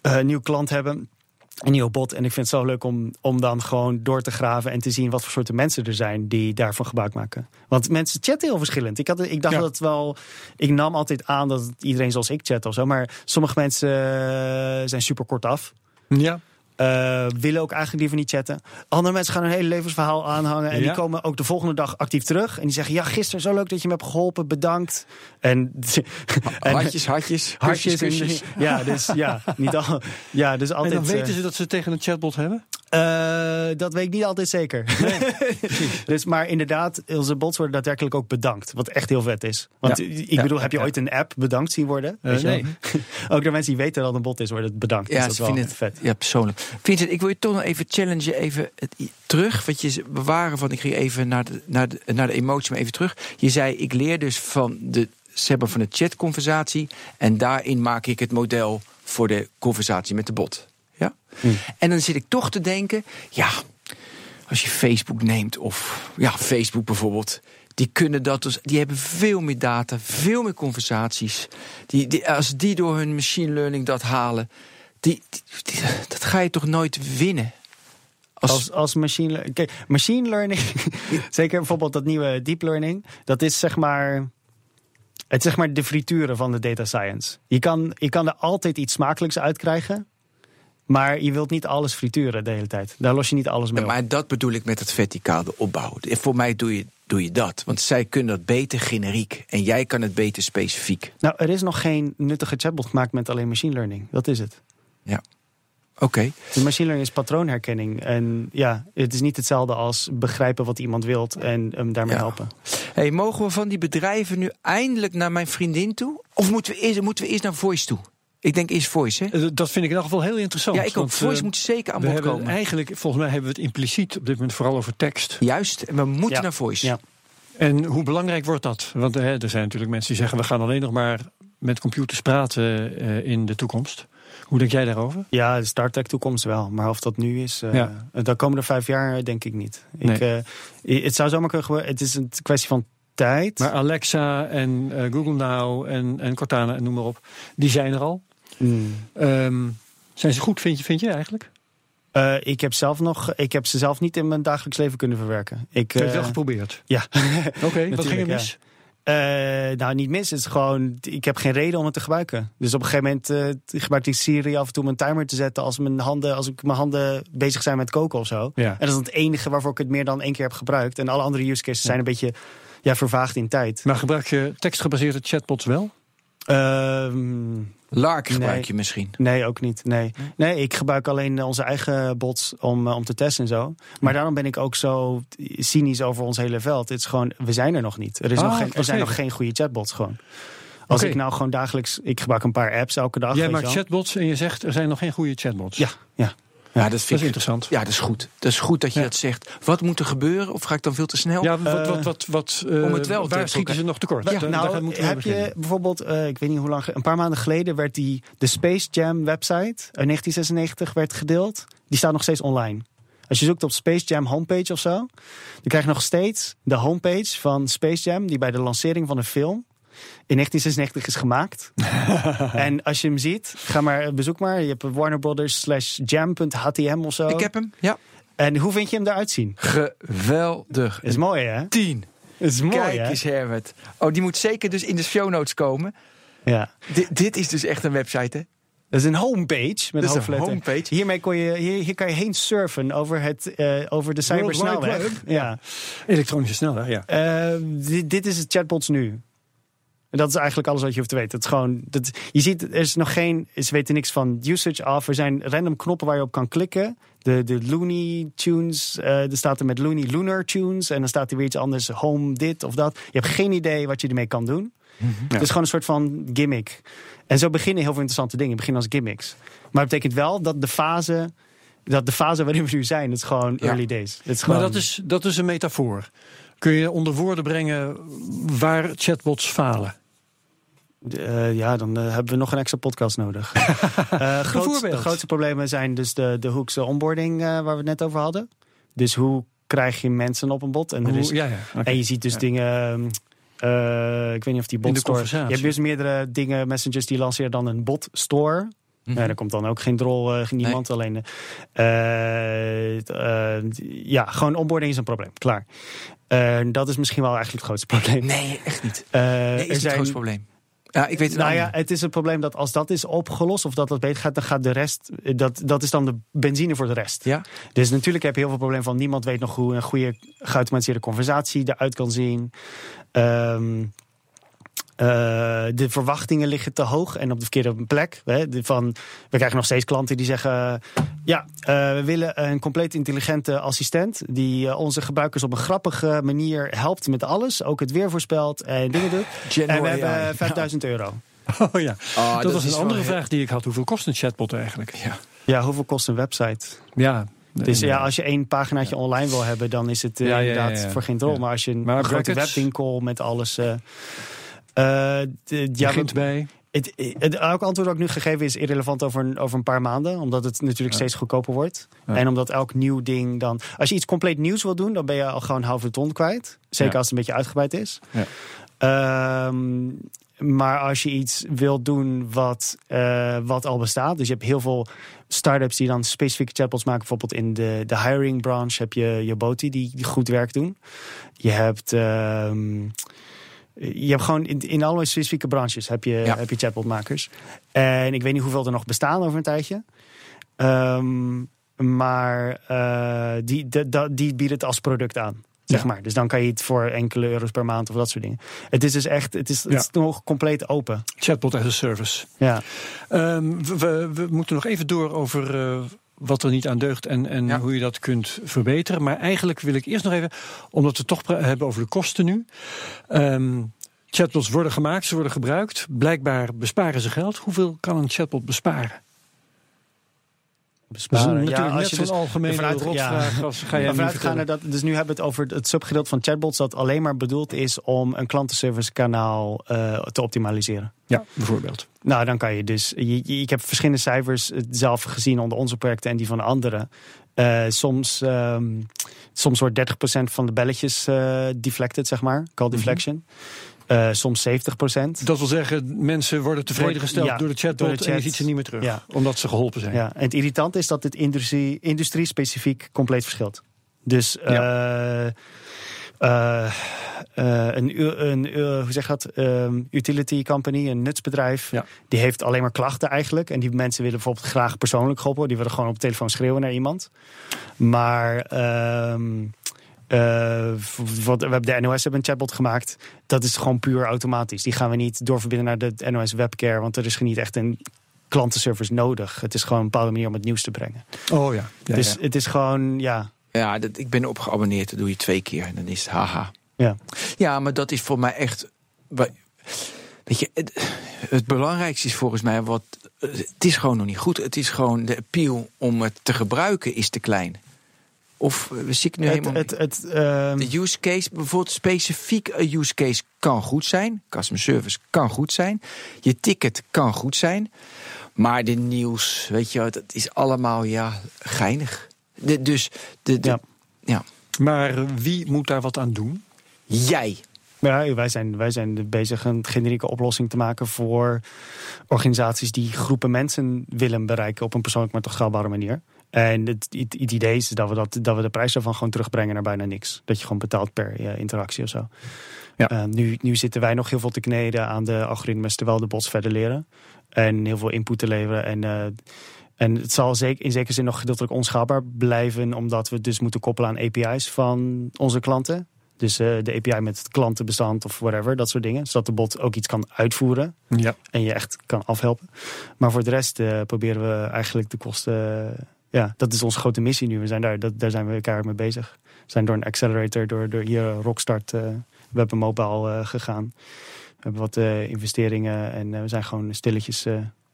eh, nieuwe klant hebben. Een nieuwe bot. En ik vind het zo leuk om, om dan gewoon door te graven en te zien wat voor soorten mensen er zijn die daarvan gebruik maken. Want mensen chatten heel verschillend. Ik, had, ik dacht Ja. dat het wel. Ik nam altijd aan dat iedereen zoals ik chat of zo. Maar sommige mensen eh, zijn super kort af. Ja. Eh, willen ook eigenlijk liever niet chatten. Andere mensen gaan hun hele levensverhaal aanhangen. En Ja. die komen ook de volgende dag actief terug. En die zeggen: Ja, gisteren zo leuk dat je me hebt geholpen, bedankt. En, en Hartjes, hartjes, hartjes. kusjes, en- kusjes. ja, dus ja, niet al, ja, dus En altijd. dan weten eh, ze dat ze tegen een chatbot hebben? eh, dat weet ik niet altijd zeker. dus, maar inderdaad, onze bots worden daadwerkelijk ook bedankt. Wat echt heel vet is. Want Ja. ik Ja, bedoel, ja, heb je ja. ooit een app bedankt zien worden? Weet je wel? nee. ook door mensen die weten dat het een bot is, worden het bedankt. Ja, dus ze dat is wel vinden het vet. Ja, persoonlijk. Vincent, ik wil je toch nog even challengen, even het, terug. Want je bewaren van, ik ging even naar de, naar, de, naar de emotie, maar even terug. Je zei, ik leer dus van de, ze hebben van de chatconversatie. En daarin maak ik het model voor de conversatie met de bot. Ja? En dan zit ik toch te denken, ja, als je Facebook neemt, of ja, Facebook bijvoorbeeld. Die kunnen dat dus, die hebben veel meer data, veel meer conversaties. Die, die, als die door hun machine learning dat halen, die, die- dat ga je toch nooit winnen? Als, Als, als machine learning. Kijk, machine learning, zeker bijvoorbeeld dat nieuwe deep learning, dat is zeg maar. Het is zeg maar de frituren van de data science. Je kan, je kan er altijd iets smakelijks uit krijgen. Maar je wilt niet alles frituren de hele tijd. Daar los je niet alles mee Ja, maar dat bedoel ik met het verticale opbouwen. En Voor mij doe je, doe je dat. Want zij kunnen dat beter generiek. En jij kan het beter specifiek. Nou, er is nog geen nuttige chatbot gemaakt met alleen machine learning. Dat is het. Oké. De machine learning is patroonherkenning. En ja, het is niet hetzelfde als begrijpen wat iemand wilt en hem daarmee Ja. helpen. Hey, mogen we van die bedrijven nu eindelijk naar mijn vriendin toe? Of moeten we eerst, moeten we eerst naar Voice toe? Ik denk eerst Voice, hè? Eh, Dat vind ik in elk geval heel interessant. Ja, ik ook. Voice eh, moet zeker aan we bod hebben komen. Eigenlijk, volgens mij hebben we het impliciet op dit moment vooral over tekst. Juist, en we moeten Ja. naar Voice. Ja. En hoe belangrijk wordt dat? Want eh, er zijn natuurlijk mensen die zeggen... we gaan alleen nog maar met computers praten eh, in de toekomst. Hoe denk jij daarover? Ja, de Star Trek toekomst wel. Maar of dat nu is, uh, Ja. de komende vijf jaar eh, denk ik niet. Nee. Ik, eh, het zou zomaar kunnen gebeuren. Het is een kwestie van tijd. Maar Alexa en eh, Google Now en, en Cortana en noem maar op... die zijn er al. Hmm. Ehm, zijn ze goed, vind je, vind je eigenlijk? Eh, ik, heb zelf nog, ik heb ze zelf niet in mijn dagelijks leven kunnen verwerken. Ik, Heb je het eh, wel geprobeerd? ja. Oké, wat ging er Natuurlijk, ja. Eh, nou, niet mis. Het is gewoon, ik heb geen reden om het te gebruiken. Dus op een gegeven moment eh, gebruik ik Siri af en toe om een timer te zetten als, mijn handen, als ik mijn handen bezig zijn met koken of zo. Ja. En dat is het enige waarvoor ik het meer dan één keer heb gebruikt. En alle andere use cases zijn een beetje ja, vervaagd in tijd. Maar gebruik je tekstgebaseerde chatbots wel? Ehm, Lark gebruik Nee. je misschien. nee, ook niet. Nee. nee, ik gebruik alleen eh, onze eigen bots om, eh, om te testen en zo. Maar daarom ben ik ook zo cynisch over ons hele veld. Het is gewoon, we zijn er nog niet. Er, is Ah, nog geen, er zijn nog geen goede chatbots gewoon. Als ik nou gewoon dagelijks, ik gebruik een paar apps elke dag. Jij weet maakt je chatbots en je zegt er zijn nog geen goede chatbots. Ja, ja. Ja, dat dat vind is ik interessant. Ja, dat is goed. Dat is goed dat je Ja. dat zegt. Wat moet er gebeuren? Of ga ik dan veel te snel? Ja, wat, Eh, wat, wat, wat, eh, om het wel te waar schieten elkaar- ze nog tekort? Ja, nou, daar moeten we heb beginnen. je bijvoorbeeld, eh, ik weet niet hoe lang, een paar maanden geleden werd die de Space Jam website uit 1996 werd gedeeld. Die staat nog steeds online. Als je zoekt op Space Jam homepage of zo, dan krijg je nog steeds de homepage van Space Jam, die bij de lancering van een film in 1996 is gemaakt. en als je hem ziet, ga maar, bezoek maar. Je hebt Warner Brothers slash jam.htm of zo. Ik heb hem. Ja. En hoe vind je hem eruit zien? Geweldig. Is mooi, hè? Tien. Is mooi, Kijk hè? eens, Herbert. Oh, die moet zeker dus in de show notes komen. Ja. Dit, dit is dus echt een website, hè? Dat is een homepage met Dat een homepage. Hiermee kon je, hier, hier kan je heen surfen over, het, eh, over de cybersnelweg. Wide Ja. Elektronische snelweg, ja. Eh, dit, dit is het chatbots nu. En dat is eigenlijk alles wat je hoeft te weten. Het is gewoon, dat, je ziet, er is nog geen, ze weten niks van usage af. Er zijn random knoppen waar je op kan klikken. De, de Looney Tunes, eh er staat er met Looney Lunar Tunes. En dan staat er weer iets anders, home dit of dat. Je hebt geen idee wat je ermee kan doen. Het is gewoon een soort van gimmick. En zo beginnen heel veel interessante dingen. Beginnen als gimmicks. Maar het betekent wel dat de fase, dat de fase waarin we nu zijn, het is gewoon Ja. early days. Is Maar dat is, dat is een metafoor. Kun je onder woorden brengen waar chatbots falen? Eh, ja, dan eh, hebben we nog een extra podcast nodig. Eh, groot- de grootste problemen zijn dus de, de hoekse onboarding eh, waar we het net over hadden. Dus hoe krijg je mensen op een bot? En, er is, ja, ja. en je ziet dus Ja. dingen... eh, ik weet niet of die bot store... Je hebt dus meerdere dingen, messengers die lanceren dan een bot store. Mhm. Ja, daar komt dan ook geen drol, eh, niemand. Alleen, eh, eh, eh, ja, gewoon onboarding is een probleem. Klaar. Eh, dat is misschien wel eigenlijk het grootste probleem. Nee, echt niet. Eh, Nee, er is het zijn- grootste probleem. Ja, ik weet het nou ja, het is een probleem dat als dat is opgelost of dat dat beter gaat, dan gaat de rest. Dat, dat is dan de benzine voor de rest. Ja? Dus natuurlijk heb je heel veel problemen van niemand weet nog hoe een goede geautomatiseerde conversatie eruit kan zien. Ehm, eh, de verwachtingen liggen te hoog en op de verkeerde plek. Hè. Van, we krijgen nog steeds klanten die zeggen: Ja, eh, we willen een compleet intelligente assistent. die eh, onze gebruikers op een grappige manier helpt met alles. Ook het weer voorspelt en dingen doet. General en we hebben AI. 5000 euro. Oh ja, Ah, dat, was is een andere vraag die ik had. Hoeveel kost een chatbot eigenlijk? Ja. Ja, hoeveel kost een website? Ja, Dus ja, eh, als je één paginaatje online wil hebben, dan is het eh, Ja, ja, ja, inderdaad ja. voor geen drol. Ja. Maar als je een Maar grote webwinkel met alles. eh eh, ja, begint bij. het, het, elk antwoord dat ik nu gegeven is irrelevant over een, over een paar maanden. Omdat het natuurlijk steeds goedkoper wordt. Ja. En omdat elk nieuw ding dan... Als je iets compleet nieuws wil doen, dan ben je al gewoon halve ton kwijt. Zeker Ja. als het een beetje uitgebreid is. Ja. Ehm, maar als je iets wilt doen wat, eh, wat al bestaat. Dus je hebt heel veel start-ups die dan specifieke chatbots maken. Bijvoorbeeld in de, de hiring branche heb je Yaboti die, die goed werk doen. Je hebt... ehm, je hebt gewoon in, in allerlei specifieke branches heb je, Ja. heb je chatbotmakers. En ik weet niet hoeveel er nog bestaan over een tijdje. Ehm, maar eh, die, de, die bieden het als product aan. Zeg Ja. maar. Dus dan kan je het voor enkele euro's per maand of dat soort dingen. Het is dus echt, het is, het Ja. is nog compleet open. Chatbot as a service. Ja. Ehm, we, we, we moeten nog even door over eh, wat er niet aan deugt en, en Ja. hoe je dat kunt verbeteren. Maar eigenlijk wil ik eerst nog even, omdat we het toch hebben over de kosten nu. Ehm, chatbots worden gemaakt, ze worden gebruikt. Blijkbaar besparen ze geld. Hoeveel kan een chatbot besparen? Besparen. natuurlijk Ja, als net je zo'n dus algemene ervan uit- rotvraag als ga vertellen. dat, dus nu hebben we het over het subgedeelte van chatbots dat alleen maar bedoeld is om een klantenservice kanaal eh, te optimaliseren. Ja, bijvoorbeeld. Nou, dan kan je dus. Je, je- ik heb verschillende cijfers eh, zelf gezien onder onze projecten en die van anderen. Eh, soms, ehm, soms wordt 30% van de belletjes eh, deflected, zeg maar. Call deflection. Eh, soms 70 procent. Dat wil zeggen, mensen worden tevreden gesteld ja, door de chatbot door de en je chat. ziet ze niet meer terug. Ja. Omdat ze geholpen zijn. Ja, en het irritant is dat het industrie, industrie-specifiek compleet verschilt. Dus eh, eh, een, hoe zeg dat? Ehm, utility company, een nutsbedrijf, Ja. die heeft alleen maar klachten eigenlijk. En die mensen willen bijvoorbeeld graag persoonlijk geholpen. Die willen gewoon op de telefoon schreeuwen naar iemand. Maar ehm, eh, wat, we hebben de NOS hebben een chatbot gemaakt. Dat is gewoon puur automatisch. Die gaan we niet doorverbinden naar de NOS Webcare. Want er is niet echt een klantenservice nodig. Het is gewoon een bepaalde manier om het nieuws te brengen. Oh ja. ja, dus ja. het is gewoon, ja. Ja, dat, ik ben erop geabonneerd. Dat doe je twee keer. En dan is het haha. ja. Ja, maar dat is voor mij echt. Weet je, het, het belangrijkste is volgens mij wat. Het is gewoon nog niet goed. Het is gewoon de appeal om het te gebruiken is te klein. Of eh, zie ik nu Het, helemaal. het, het, ehm, de use case, bijvoorbeeld specifiek een use case kan goed zijn. Customer service kan goed zijn. Je ticket kan goed zijn. Maar de nieuws, weet je, dat is allemaal ja, geinig. De, dus de, de, Ja. ja. Maar wie moet daar wat aan doen? jij. ja, wij, zijn, wij zijn bezig een generieke oplossing te maken voor organisaties die groepen mensen willen bereiken op een persoonlijk maar toch schaalbare manier. En het, het, het idee is dat we, dat, dat we de prijs daarvan gewoon terugbrengen naar bijna niks. Dat je gewoon betaalt per eh, interactie of zo. Ja. Eh, nu, nu zitten wij nog heel veel te kneden aan de algoritmes terwijl de bots verder leren. En heel veel input te leveren. En, eh, en het zal zeker, in zekere zin nog gedeeltelijk onschaalbaar blijven, omdat we het dus moeten koppelen aan API's van onze klanten. Dus de API met het klantenbestand of whatever, dat soort dingen. Zodat de bot ook iets kan uitvoeren Ja. en je echt kan afhelpen. Maar voor de rest proberen we eigenlijk de kosten. Ja, dat is onze grote missie nu. We zijn daar, dat, daar zijn we elkaar mee bezig. We zijn door een accelerator, door, door hier Rockstart, eh Web en Mobile eh, gegaan. We hebben wat eh, investeringen en we zijn gewoon stilletjes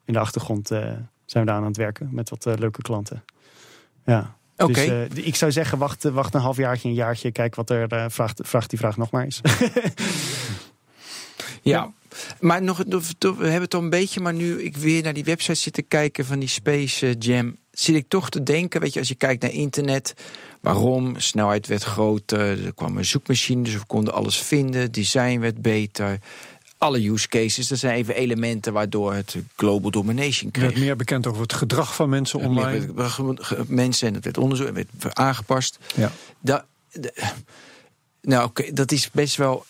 in de achtergrond zijn we daar aan het werken met wat leuke klanten. Ja. Oké. Dus ik zou zeggen, wacht, wacht een halfjaartje, een jaartje. Kijk wat er, vraagt, vraagt die vraag nog maar eens. Ja. Maar nog, we hebben het al een beetje, maar nu ik weer naar die website zit te kijken van die Space eh, Jam, zit ik toch te denken, weet je, als je kijkt naar internet, waarom? Snelheid werd groter, er kwam een zoekmachine, dus we konden alles vinden, design werd beter. Alle use cases, dat zijn even elementen waardoor het global domination Je kreeg. werd meer bekend over het gedrag van mensen online. mensen en het werd onderzocht en werd aangepast. Ja. Da, de- nou, oké, dat is best wel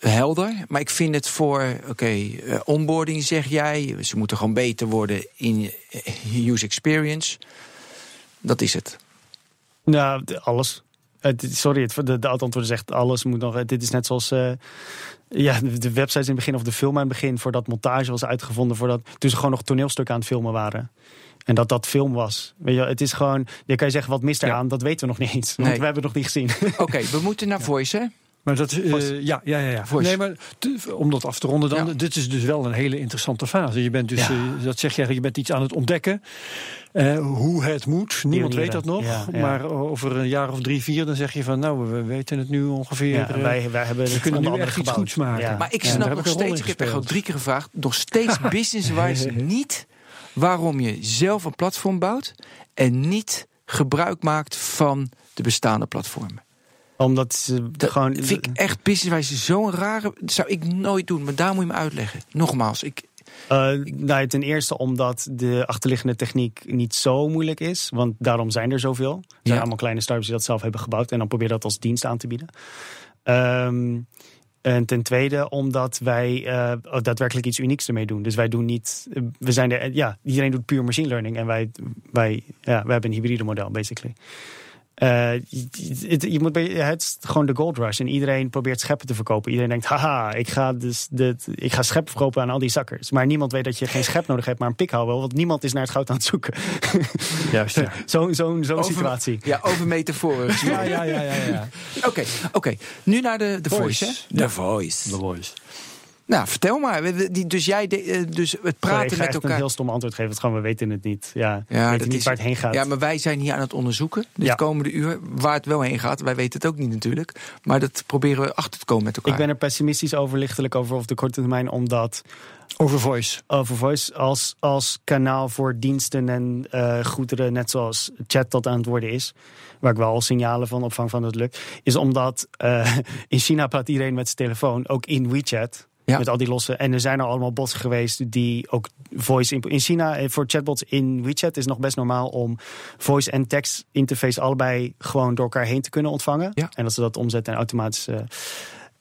helder. Maar ik vind het voor, oké, eh, onboarding zeg jij. Ze moeten gewoon beter worden in eh, user experience. Dat is het. Nou, alles. Het, sorry, het, de, de antwoord is echt alles. Moet nog, dit is net zoals eh, ja, de, websites in het begin of de film aan het begin. Voordat montage was uitgevonden. Voordat, toen ze gewoon nog toneelstukken aan het filmen waren. En dat dat film was. Weet je, het is gewoon. Je kan je zeggen, wat mist eraan? Dat weten we nog niet eens. Want Nee. we hebben het nog niet gezien. Oké, we moeten naar voice, hè? Maar dat, eh, ja, ja, ja. Nee, maar te- om dat af te ronden dan, Ja. dit is dus wel een hele interessante fase. Je bent dus, Ja. eh, dat zeg je, je bent iets aan het ontdekken. eh, hoe het moet. Niemand weet dat nog. Ja, ja. Maar over een jaar of drie, vier, dan zeg je van, nou, we weten het nu ongeveer. Ja, wij, wij hebben we het kunnen nu echt iets goeds maken. Ja. Maar ik snap nog ik steeds, ik heb echt al drie keer gevraagd, nog steeds business-wise niet waarom je zelf een platform bouwt en niet gebruik maakt van de bestaande platformen. Omdat ze Dat gewoon. vind ik echt businesswijze zo'n rare. Dat zou ik nooit doen, maar daar moet je me uitleggen. Nogmaals, ik. Eh, nou, ten eerste omdat de achterliggende techniek niet zo moeilijk is. Want daarom zijn er zoveel. Er zijn Ja. allemaal kleine startups die dat zelf hebben gebouwd. En dan probeer dat als dienst aan te bieden. Ehm, en ten tweede omdat wij eh, daadwerkelijk iets unieks ermee doen. Dus wij doen niet... eh, We zijn er, ja, iedereen doet puur machine learning. En wij, wij, ja, wij hebben een hybride model, basically. Eh, je, het, je moet bij, het is gewoon de gold rush. En iedereen probeert scheppen te verkopen. Iedereen denkt, haha, ik ga, dus dit, ik ga scheppen verkopen aan al die zakkers. Maar niemand weet dat je geen schep nodig hebt, maar een pikhouw wel. Want niemand is naar het goud aan het zoeken. Juist, ja. Zo'n zo'n zo'n Over- situatie. Ja, over metaforen. Ja, ja, ja, ja, ja. Oké, oké. Nu naar de, de voice. De voice. The Voice. Nou, vertel maar. Dus jij, de- eh, dus het ik praten ga met echt een elkaar. heel stom antwoord geven. Het is gewoon, we weten het niet. Ja, Ja, dat niet is- waar het heen gaat. Ja, maar wij zijn hier aan het onderzoeken. Dit Ja. komende uur. Waar het wel heen gaat. Wij weten het ook niet natuurlijk. Maar dat proberen we achter te komen met elkaar. ik ben er pessimistisch over, lichtelijk over op de korte termijn, omdat Over voice. over voice als, als kanaal voor diensten en eh, goederen, net zoals chat dat aan het worden is, waar ik wel al signalen van opvang van dat het lukt, is omdat eh, in China praat iedereen met zijn telefoon, ook in WeChat. Ja. Met al die losse. En er zijn er allemaal bots geweest die ook voice. in- In China, eh, voor chatbots in WeChat, is het nog best normaal om voice en text interface allebei gewoon door elkaar heen te kunnen ontvangen. Ja. En dat ze dat omzetten en automatisch.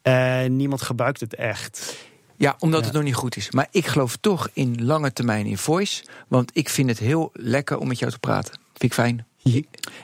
eh, niemand gebruikt het echt. Ja, omdat Ja. het nog niet goed is. Maar ik geloof toch in lange termijn in voice. Want ik vind het heel lekker om met jou te praten. Vind ik fijn.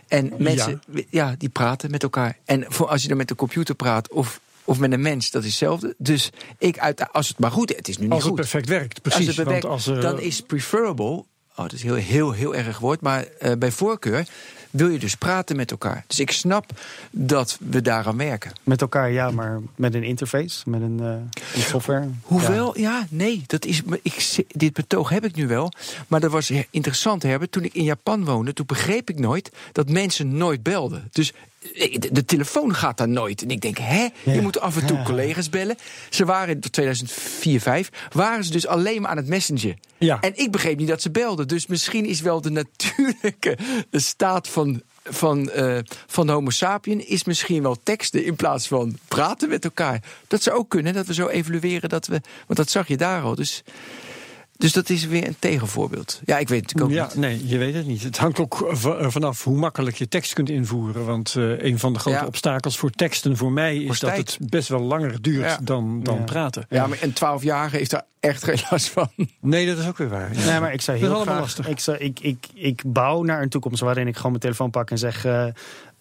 En mensen, ja. die praten met elkaar. En voor als je dan met de computer praat of, of met een mens, dat is hetzelfde. Dus ik uit, als het maar goed, het is nu niet Als het goed. perfect werkt, Als precies. het bewerkt, want als, eh, dan is preferable, oh, dat is heel, heel, heel erg woord, maar eh, bij voorkeur wil je dus praten met elkaar. Dus ik snap dat we daaraan werken. Met elkaar, ja, maar met een interface, met een, eh, een software. Hoewel, ja, nee, dat is, ik, dit betoog heb ik nu wel. Maar dat was interessant, Herbert. Toen ik in Japan woonde, toen begreep ik nooit dat mensen nooit belden. Dus de, de telefoon gaat daar nooit. En ik denk, hè, je moet af en toe collega's bellen. Ze waren in 2004, 5 waren ze dus alleen maar aan het messenger. Ja. En ik begreep niet dat ze belden. Dus misschien is wel de natuurlijke staat van, van, eh, van de homo sapien... is misschien wel teksten in plaats van praten met elkaar. Dat zou ook kunnen, dat we zo evalueren dat we... Want dat zag je daar al, dus... Dus dat is weer een tegenvoorbeeld. Ja, ik weet het ook ja, niet. nee, je weet het niet. Het hangt ook eh, vanaf hoe makkelijk je tekst kunt invoeren. Want eh, een van de grote Ja. obstakels voor teksten voor mij is dat tijd. het best wel langer duurt Ja. dan, dan Ja. praten. Ja, maar een twaalfjarige heeft daar echt geen last van. Nee, dat is ook weer waar. ja. Nee, maar ik zou heel graag... lastig. Ik, zou, ik, ik, ik bouw naar een toekomst waarin ik gewoon mijn telefoon pak en zeg... eh,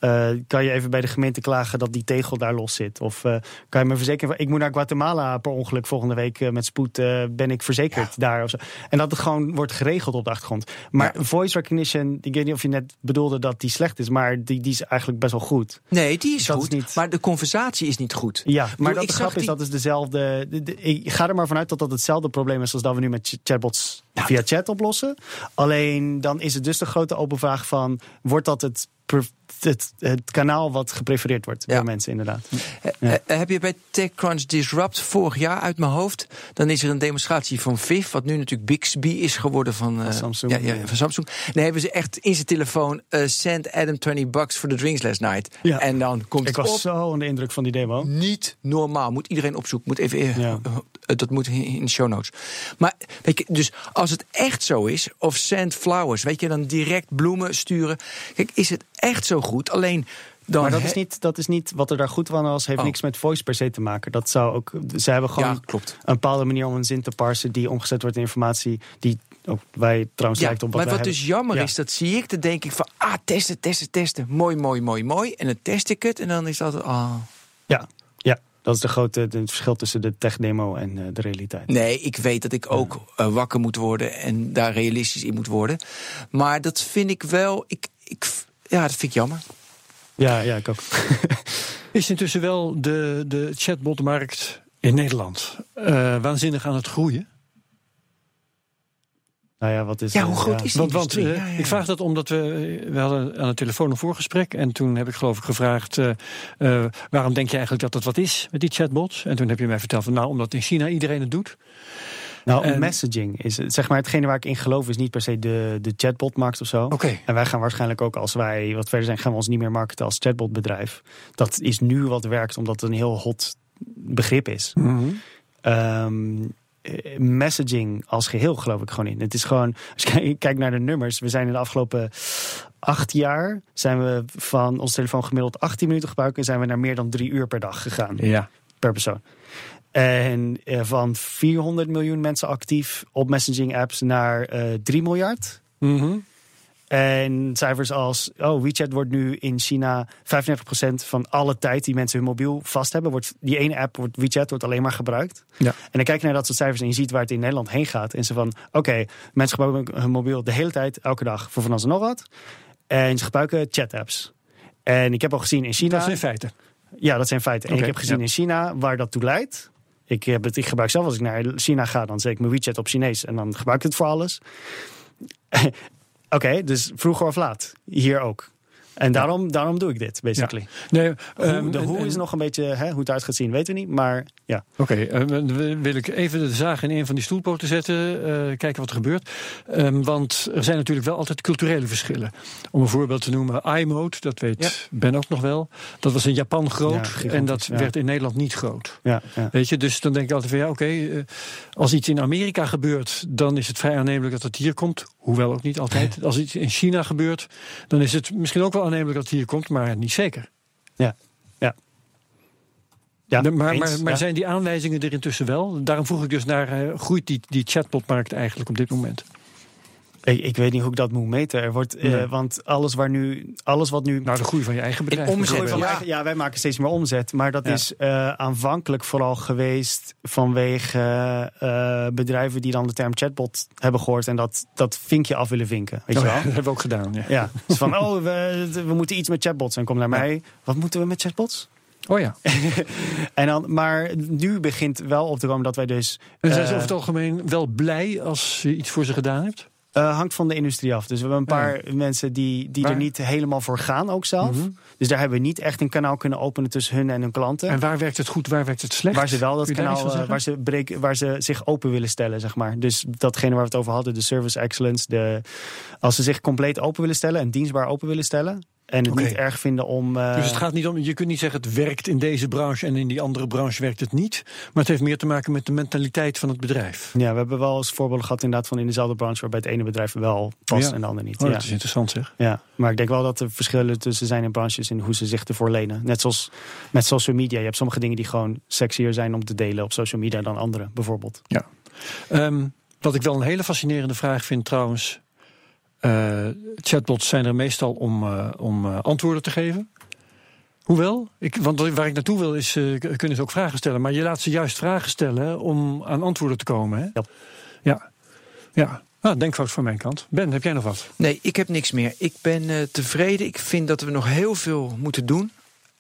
eh, kan je even bij de gemeente klagen dat die tegel daar los zit? Of eh, kan je me verzekeren... Ik moet naar Guatemala per ongeluk volgende week eh, met spoed... ben ik verzekerd daar of zo. En dat het gewoon wordt geregeld op de achtergrond. Maar voice recognition, ik weet niet of je net bedoelde dat die slecht is... maar die, die is eigenlijk best wel goed. Nee, die is Dat is goed. niet- Maar de conversatie is niet goed. Ja, maar Doe, dat ik de grap is, dat is dezelfde. de- de- ik ga er maar vanuit dat dat hetzelfde probleem is als dat we nu met ch- chatbots via chat oplossen. Alleen dan is het dus de grote open vraag van: wordt dat het, het, het kanaal wat geprefereerd wordt Ja. door mensen, inderdaad? Eh, eh, heb je bij TechCrunch Disrupt vorig jaar uit mijn hoofd? Dan is er een demonstratie van Viv, wat nu natuurlijk Bixby is geworden van, eh, Van Samsung, Ja, van Samsung. Dan hebben ze echt in zijn telefoon: eh, send Adam 20 bucks for the drinks last night. Ja. En dan komt Ik het was op. zo onder de indruk van die demo. Niet normaal. Moet iedereen opzoeken. Moet even, eh, Ja. eh, dat moet in in de show notes. Maar weet je, dus als het echt zo is, of send flowers, weet je, dan direct bloemen sturen. Kijk, is het echt zo goed? Alleen dan. Maar dat is, niet, dat is niet wat er daar goed van was, heeft Oh. niks met voice per se te maken. Dat zou ook. Ze hebben gewoon Ja, klopt. een bepaalde manier om een zin te parsen die omgezet wordt in informatie die ook wij trouwens Ja, lijkt op wat maar wat hebben. dus jammer Ja. is, dat zie ik, dan denk ik van, ah, testen, testen, testen. Mooi, mooi, mooi, mooi. En dan test ik het en dan is dat, ah. Ja, ja, dat is de grote het verschil tussen de tech-demo en eh, de realiteit. Nee, ik weet dat ik ook eh, wakker moet worden en daar realistisch in moet worden. Maar dat vind ik wel, ik, ik, ja, dat vind ik jammer. Ja, ja, ik ook. Is intussen wel de, de chatbotmarkt in Nederland eh, waanzinnig aan het groeien? nou ja, wat is. Ja, hoe groot is die Want, eh, Ja, ja, ik vraag dat omdat we, we hadden aan de telefoon een voorgesprek. En toen heb ik geloof ik gevraagd, eh, eh, waarom denk je eigenlijk dat het wat is met die chatbots? En toen heb je mij verteld van nou, omdat in China iedereen het doet. Nou, En- messaging is het- zeg maar hetgene waar ik in geloof is niet per se de, de chatbotmarkt of zo. En wij gaan waarschijnlijk ook als wij wat verder zijn, gaan we ons niet meer marketen als chatbotbedrijf. Dat is nu wat werkt, omdat het een heel hot begrip is. Ehm, eh, messaging als geheel geloof ik gewoon in. Het is gewoon, als je kijkt- kijkt naar de nummers, we zijn in de afgelopen acht jaar zijn we van ons telefoon gemiddeld 18 minuten gebruiken en zijn we naar meer dan drie uur per dag gegaan Ja. per persoon. En eh, van 400 miljoen mensen actief op messaging apps naar eh 3 miljard. Mhm. En cijfers als, oh, WeChat wordt nu in China 35% van alle tijd die mensen hun mobiel vast hebben. Wordt, die ene app, wordt, WeChat, wordt alleen maar gebruikt. Ja. En dan kijk je naar dat soort cijfers en je ziet waar het in Nederland heen gaat. En ze van, oké, mensen gebruiken hun mobiel de hele tijd, elke dag, voor van alles en nog wat. En ze gebruiken chat-apps. En ik heb al gezien in China... Dat zijn feiten. Ja, dat zijn feiten. En ik heb gezien ja. in China waar dat toe leidt. Ik, heb het, ik gebruik zelf als ik naar China ga, dan zet ik mijn WeChat op Chinees en dan gebruik ik het voor alles. Oké, dus vroeger of laat. Hier ook. En daarom, daarom doe ik dit, basically. Nee, Hoe, ehm, de hoe is nog een beetje, hè, hoe het eruit gaat zien, weten we niet. Maar ja, Oké, eh, dan wil ik even de zaag in een van die stoelpoten zetten. eh, kijken wat er gebeurt. Ehm, want er zijn natuurlijk wel altijd culturele verschillen. Om een voorbeeld te noemen, iMode, dat weet Ja. Ben ook nog wel. Dat was in Japan Ja, groot en dat werd in Nederland niet groot. ja, ja. Weet je, dus dan denk ik altijd van ja, oké, eh, als iets in Amerika gebeurt, dan is het vrij aannemelijk dat het hier komt. Hoewel ook niet altijd. Als iets in China gebeurt, dan is het misschien ook wel aannemelijk dat het hier komt, maar niet zeker. ja, ja. ja De- maar eens, maar, maar ja. zijn die aanwijzingen er intussen wel? Daarom vroeg ik dus naar, eh, groeit die, die chatbotmarkt eigenlijk op dit moment? Ik, ik weet niet hoe ik dat moet meten. Er wordt, eh, want alles waar nu, alles wat nu Nou, de groei van je eigen bedrijf. omzet van mijn eigen- ja, wij maken steeds meer omzet. Maar dat Ja. is eh, aanvankelijk vooral geweest vanwege eh, bedrijven die dan de term chatbot hebben gehoord. En dat, dat vinkje af willen vinken. Weet Oh je ja, wel? dat hebben we ook gedaan. Ja. Ja, dus van, oh, we, we moeten iets met chatbots. En kom naar mij, wat moeten we met chatbots? Oh ja. En dan, maar nu begint wel op te komen dat wij dus... En zijn ze over het algemeen wel blij als je iets voor ze gedaan hebt? Eh, hangt van de industrie af. Dus we hebben een paar mensen die, die er niet helemaal voor gaan ook zelf. Mhm. Dus daar hebben we niet echt een kanaal kunnen openen tussen hun en hun klanten. En waar werkt het goed, waar werkt het slecht? Waar ze wel dat kanaal, eh, waar ze, breken, waar ze zich open willen stellen, zeg maar. Dus datgene waar we het over hadden, de service excellence. De, als ze zich compleet open willen stellen en dienstbaar open willen stellen. En het niet erg vinden om. eh, Dus het gaat niet om, je kunt niet zeggen het werkt in deze branche en in die andere branche werkt het niet. Maar het heeft meer te maken met de mentaliteit van het bedrijf. Ja, we hebben wel eens voorbeelden gehad inderdaad van in dezelfde branche waarbij het ene bedrijf wel past Ja. en de ander niet. Oh, ja. Dat is interessant zeg. ja, maar ik denk wel dat er verschillen tussen zijn in branches in hoe ze zich ervoor lenen. Net zoals met social media. Je hebt sommige dingen die gewoon sexier zijn om te delen op social media dan andere, bijvoorbeeld. Ehm, wat ik wel een hele fascinerende vraag vind trouwens. Eh, chatbots zijn er meestal om, eh, om eh, antwoorden te geven. Hoewel, ik, want waar ik naartoe wil is, kunnen ze ook vragen stellen. Maar je laat ze juist vragen stellen om aan antwoorden te komen. Hè? Ja. Ja. ja. Ah, denkfout van mijn kant. Ben, heb jij nog wat? Nee, ik heb niks meer. Ik ben tevreden. Ik vind dat we nog heel veel moeten doen.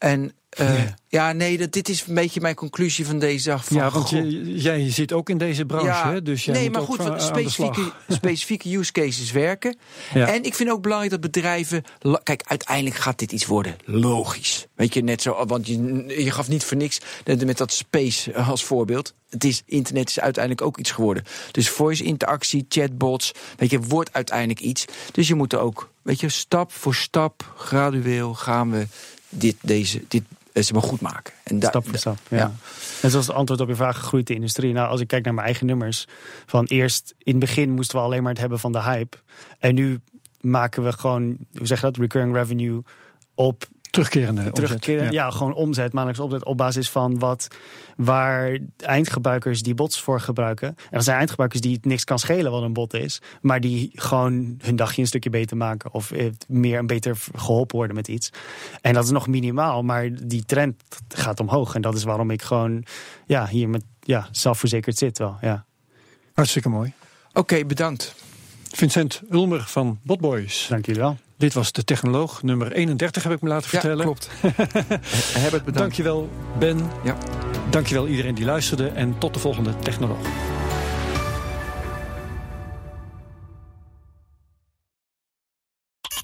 En eh, Ja. ja. nee, dat, dit is een beetje mijn conclusie van deze dag. Van, ja, want je, jij zit ook in deze branche, Ja, hè? dus jij nee, maar ook goed, van- specifieke, specifieke use cases werken. Ja. En ik vind ook belangrijk dat bedrijven. Kijk, uiteindelijk gaat dit iets worden. Logisch. Weet je, net zo. Want je, je gaf niet voor niks met dat space als voorbeeld. Het is, internet is uiteindelijk ook iets geworden. Dus voice interactie, chatbots. Weet je, wordt uiteindelijk iets. Dus je moet er ook, weet je, stap voor stap, gradueel gaan we dit, deze, dit eh, zeg maar goed maken. En Stap voor stap. Ja. ja. En zoals het antwoord op je vraag, groeit de industrie. Nou, als ik kijk naar mijn eigen nummers. Van eerst, in het begin moesten we alleen maar het hebben van de hype. En nu maken we gewoon, hoe zeg je dat, recurring revenue op Terugkerende omzet. terugkeren. Ja. Ja. gewoon omzet, maandelijks omzet op basis van wat waar eindgebruikers die bots voor gebruiken. En er zijn eindgebruikers die het niks kan schelen wat een bot is, maar die gewoon hun dagje een stukje beter maken of eh, meer en beter geholpen worden met iets. En dat is nog minimaal, maar die trend gaat omhoog en dat is waarom ik gewoon ja, hier met ja, zelfverzekerd zit wel. Ja. Hartstikke mooi. Oké, bedankt. Vincent Ulmer van Botboys. Dank jullie wel. Dit was de technoloog nummer 31, heb ik me laten vertellen. Ja, klopt. Heb het bedankt. Dankjewel, Ben. Ja. Dankjewel iedereen die luisterde. En tot de volgende technoloog.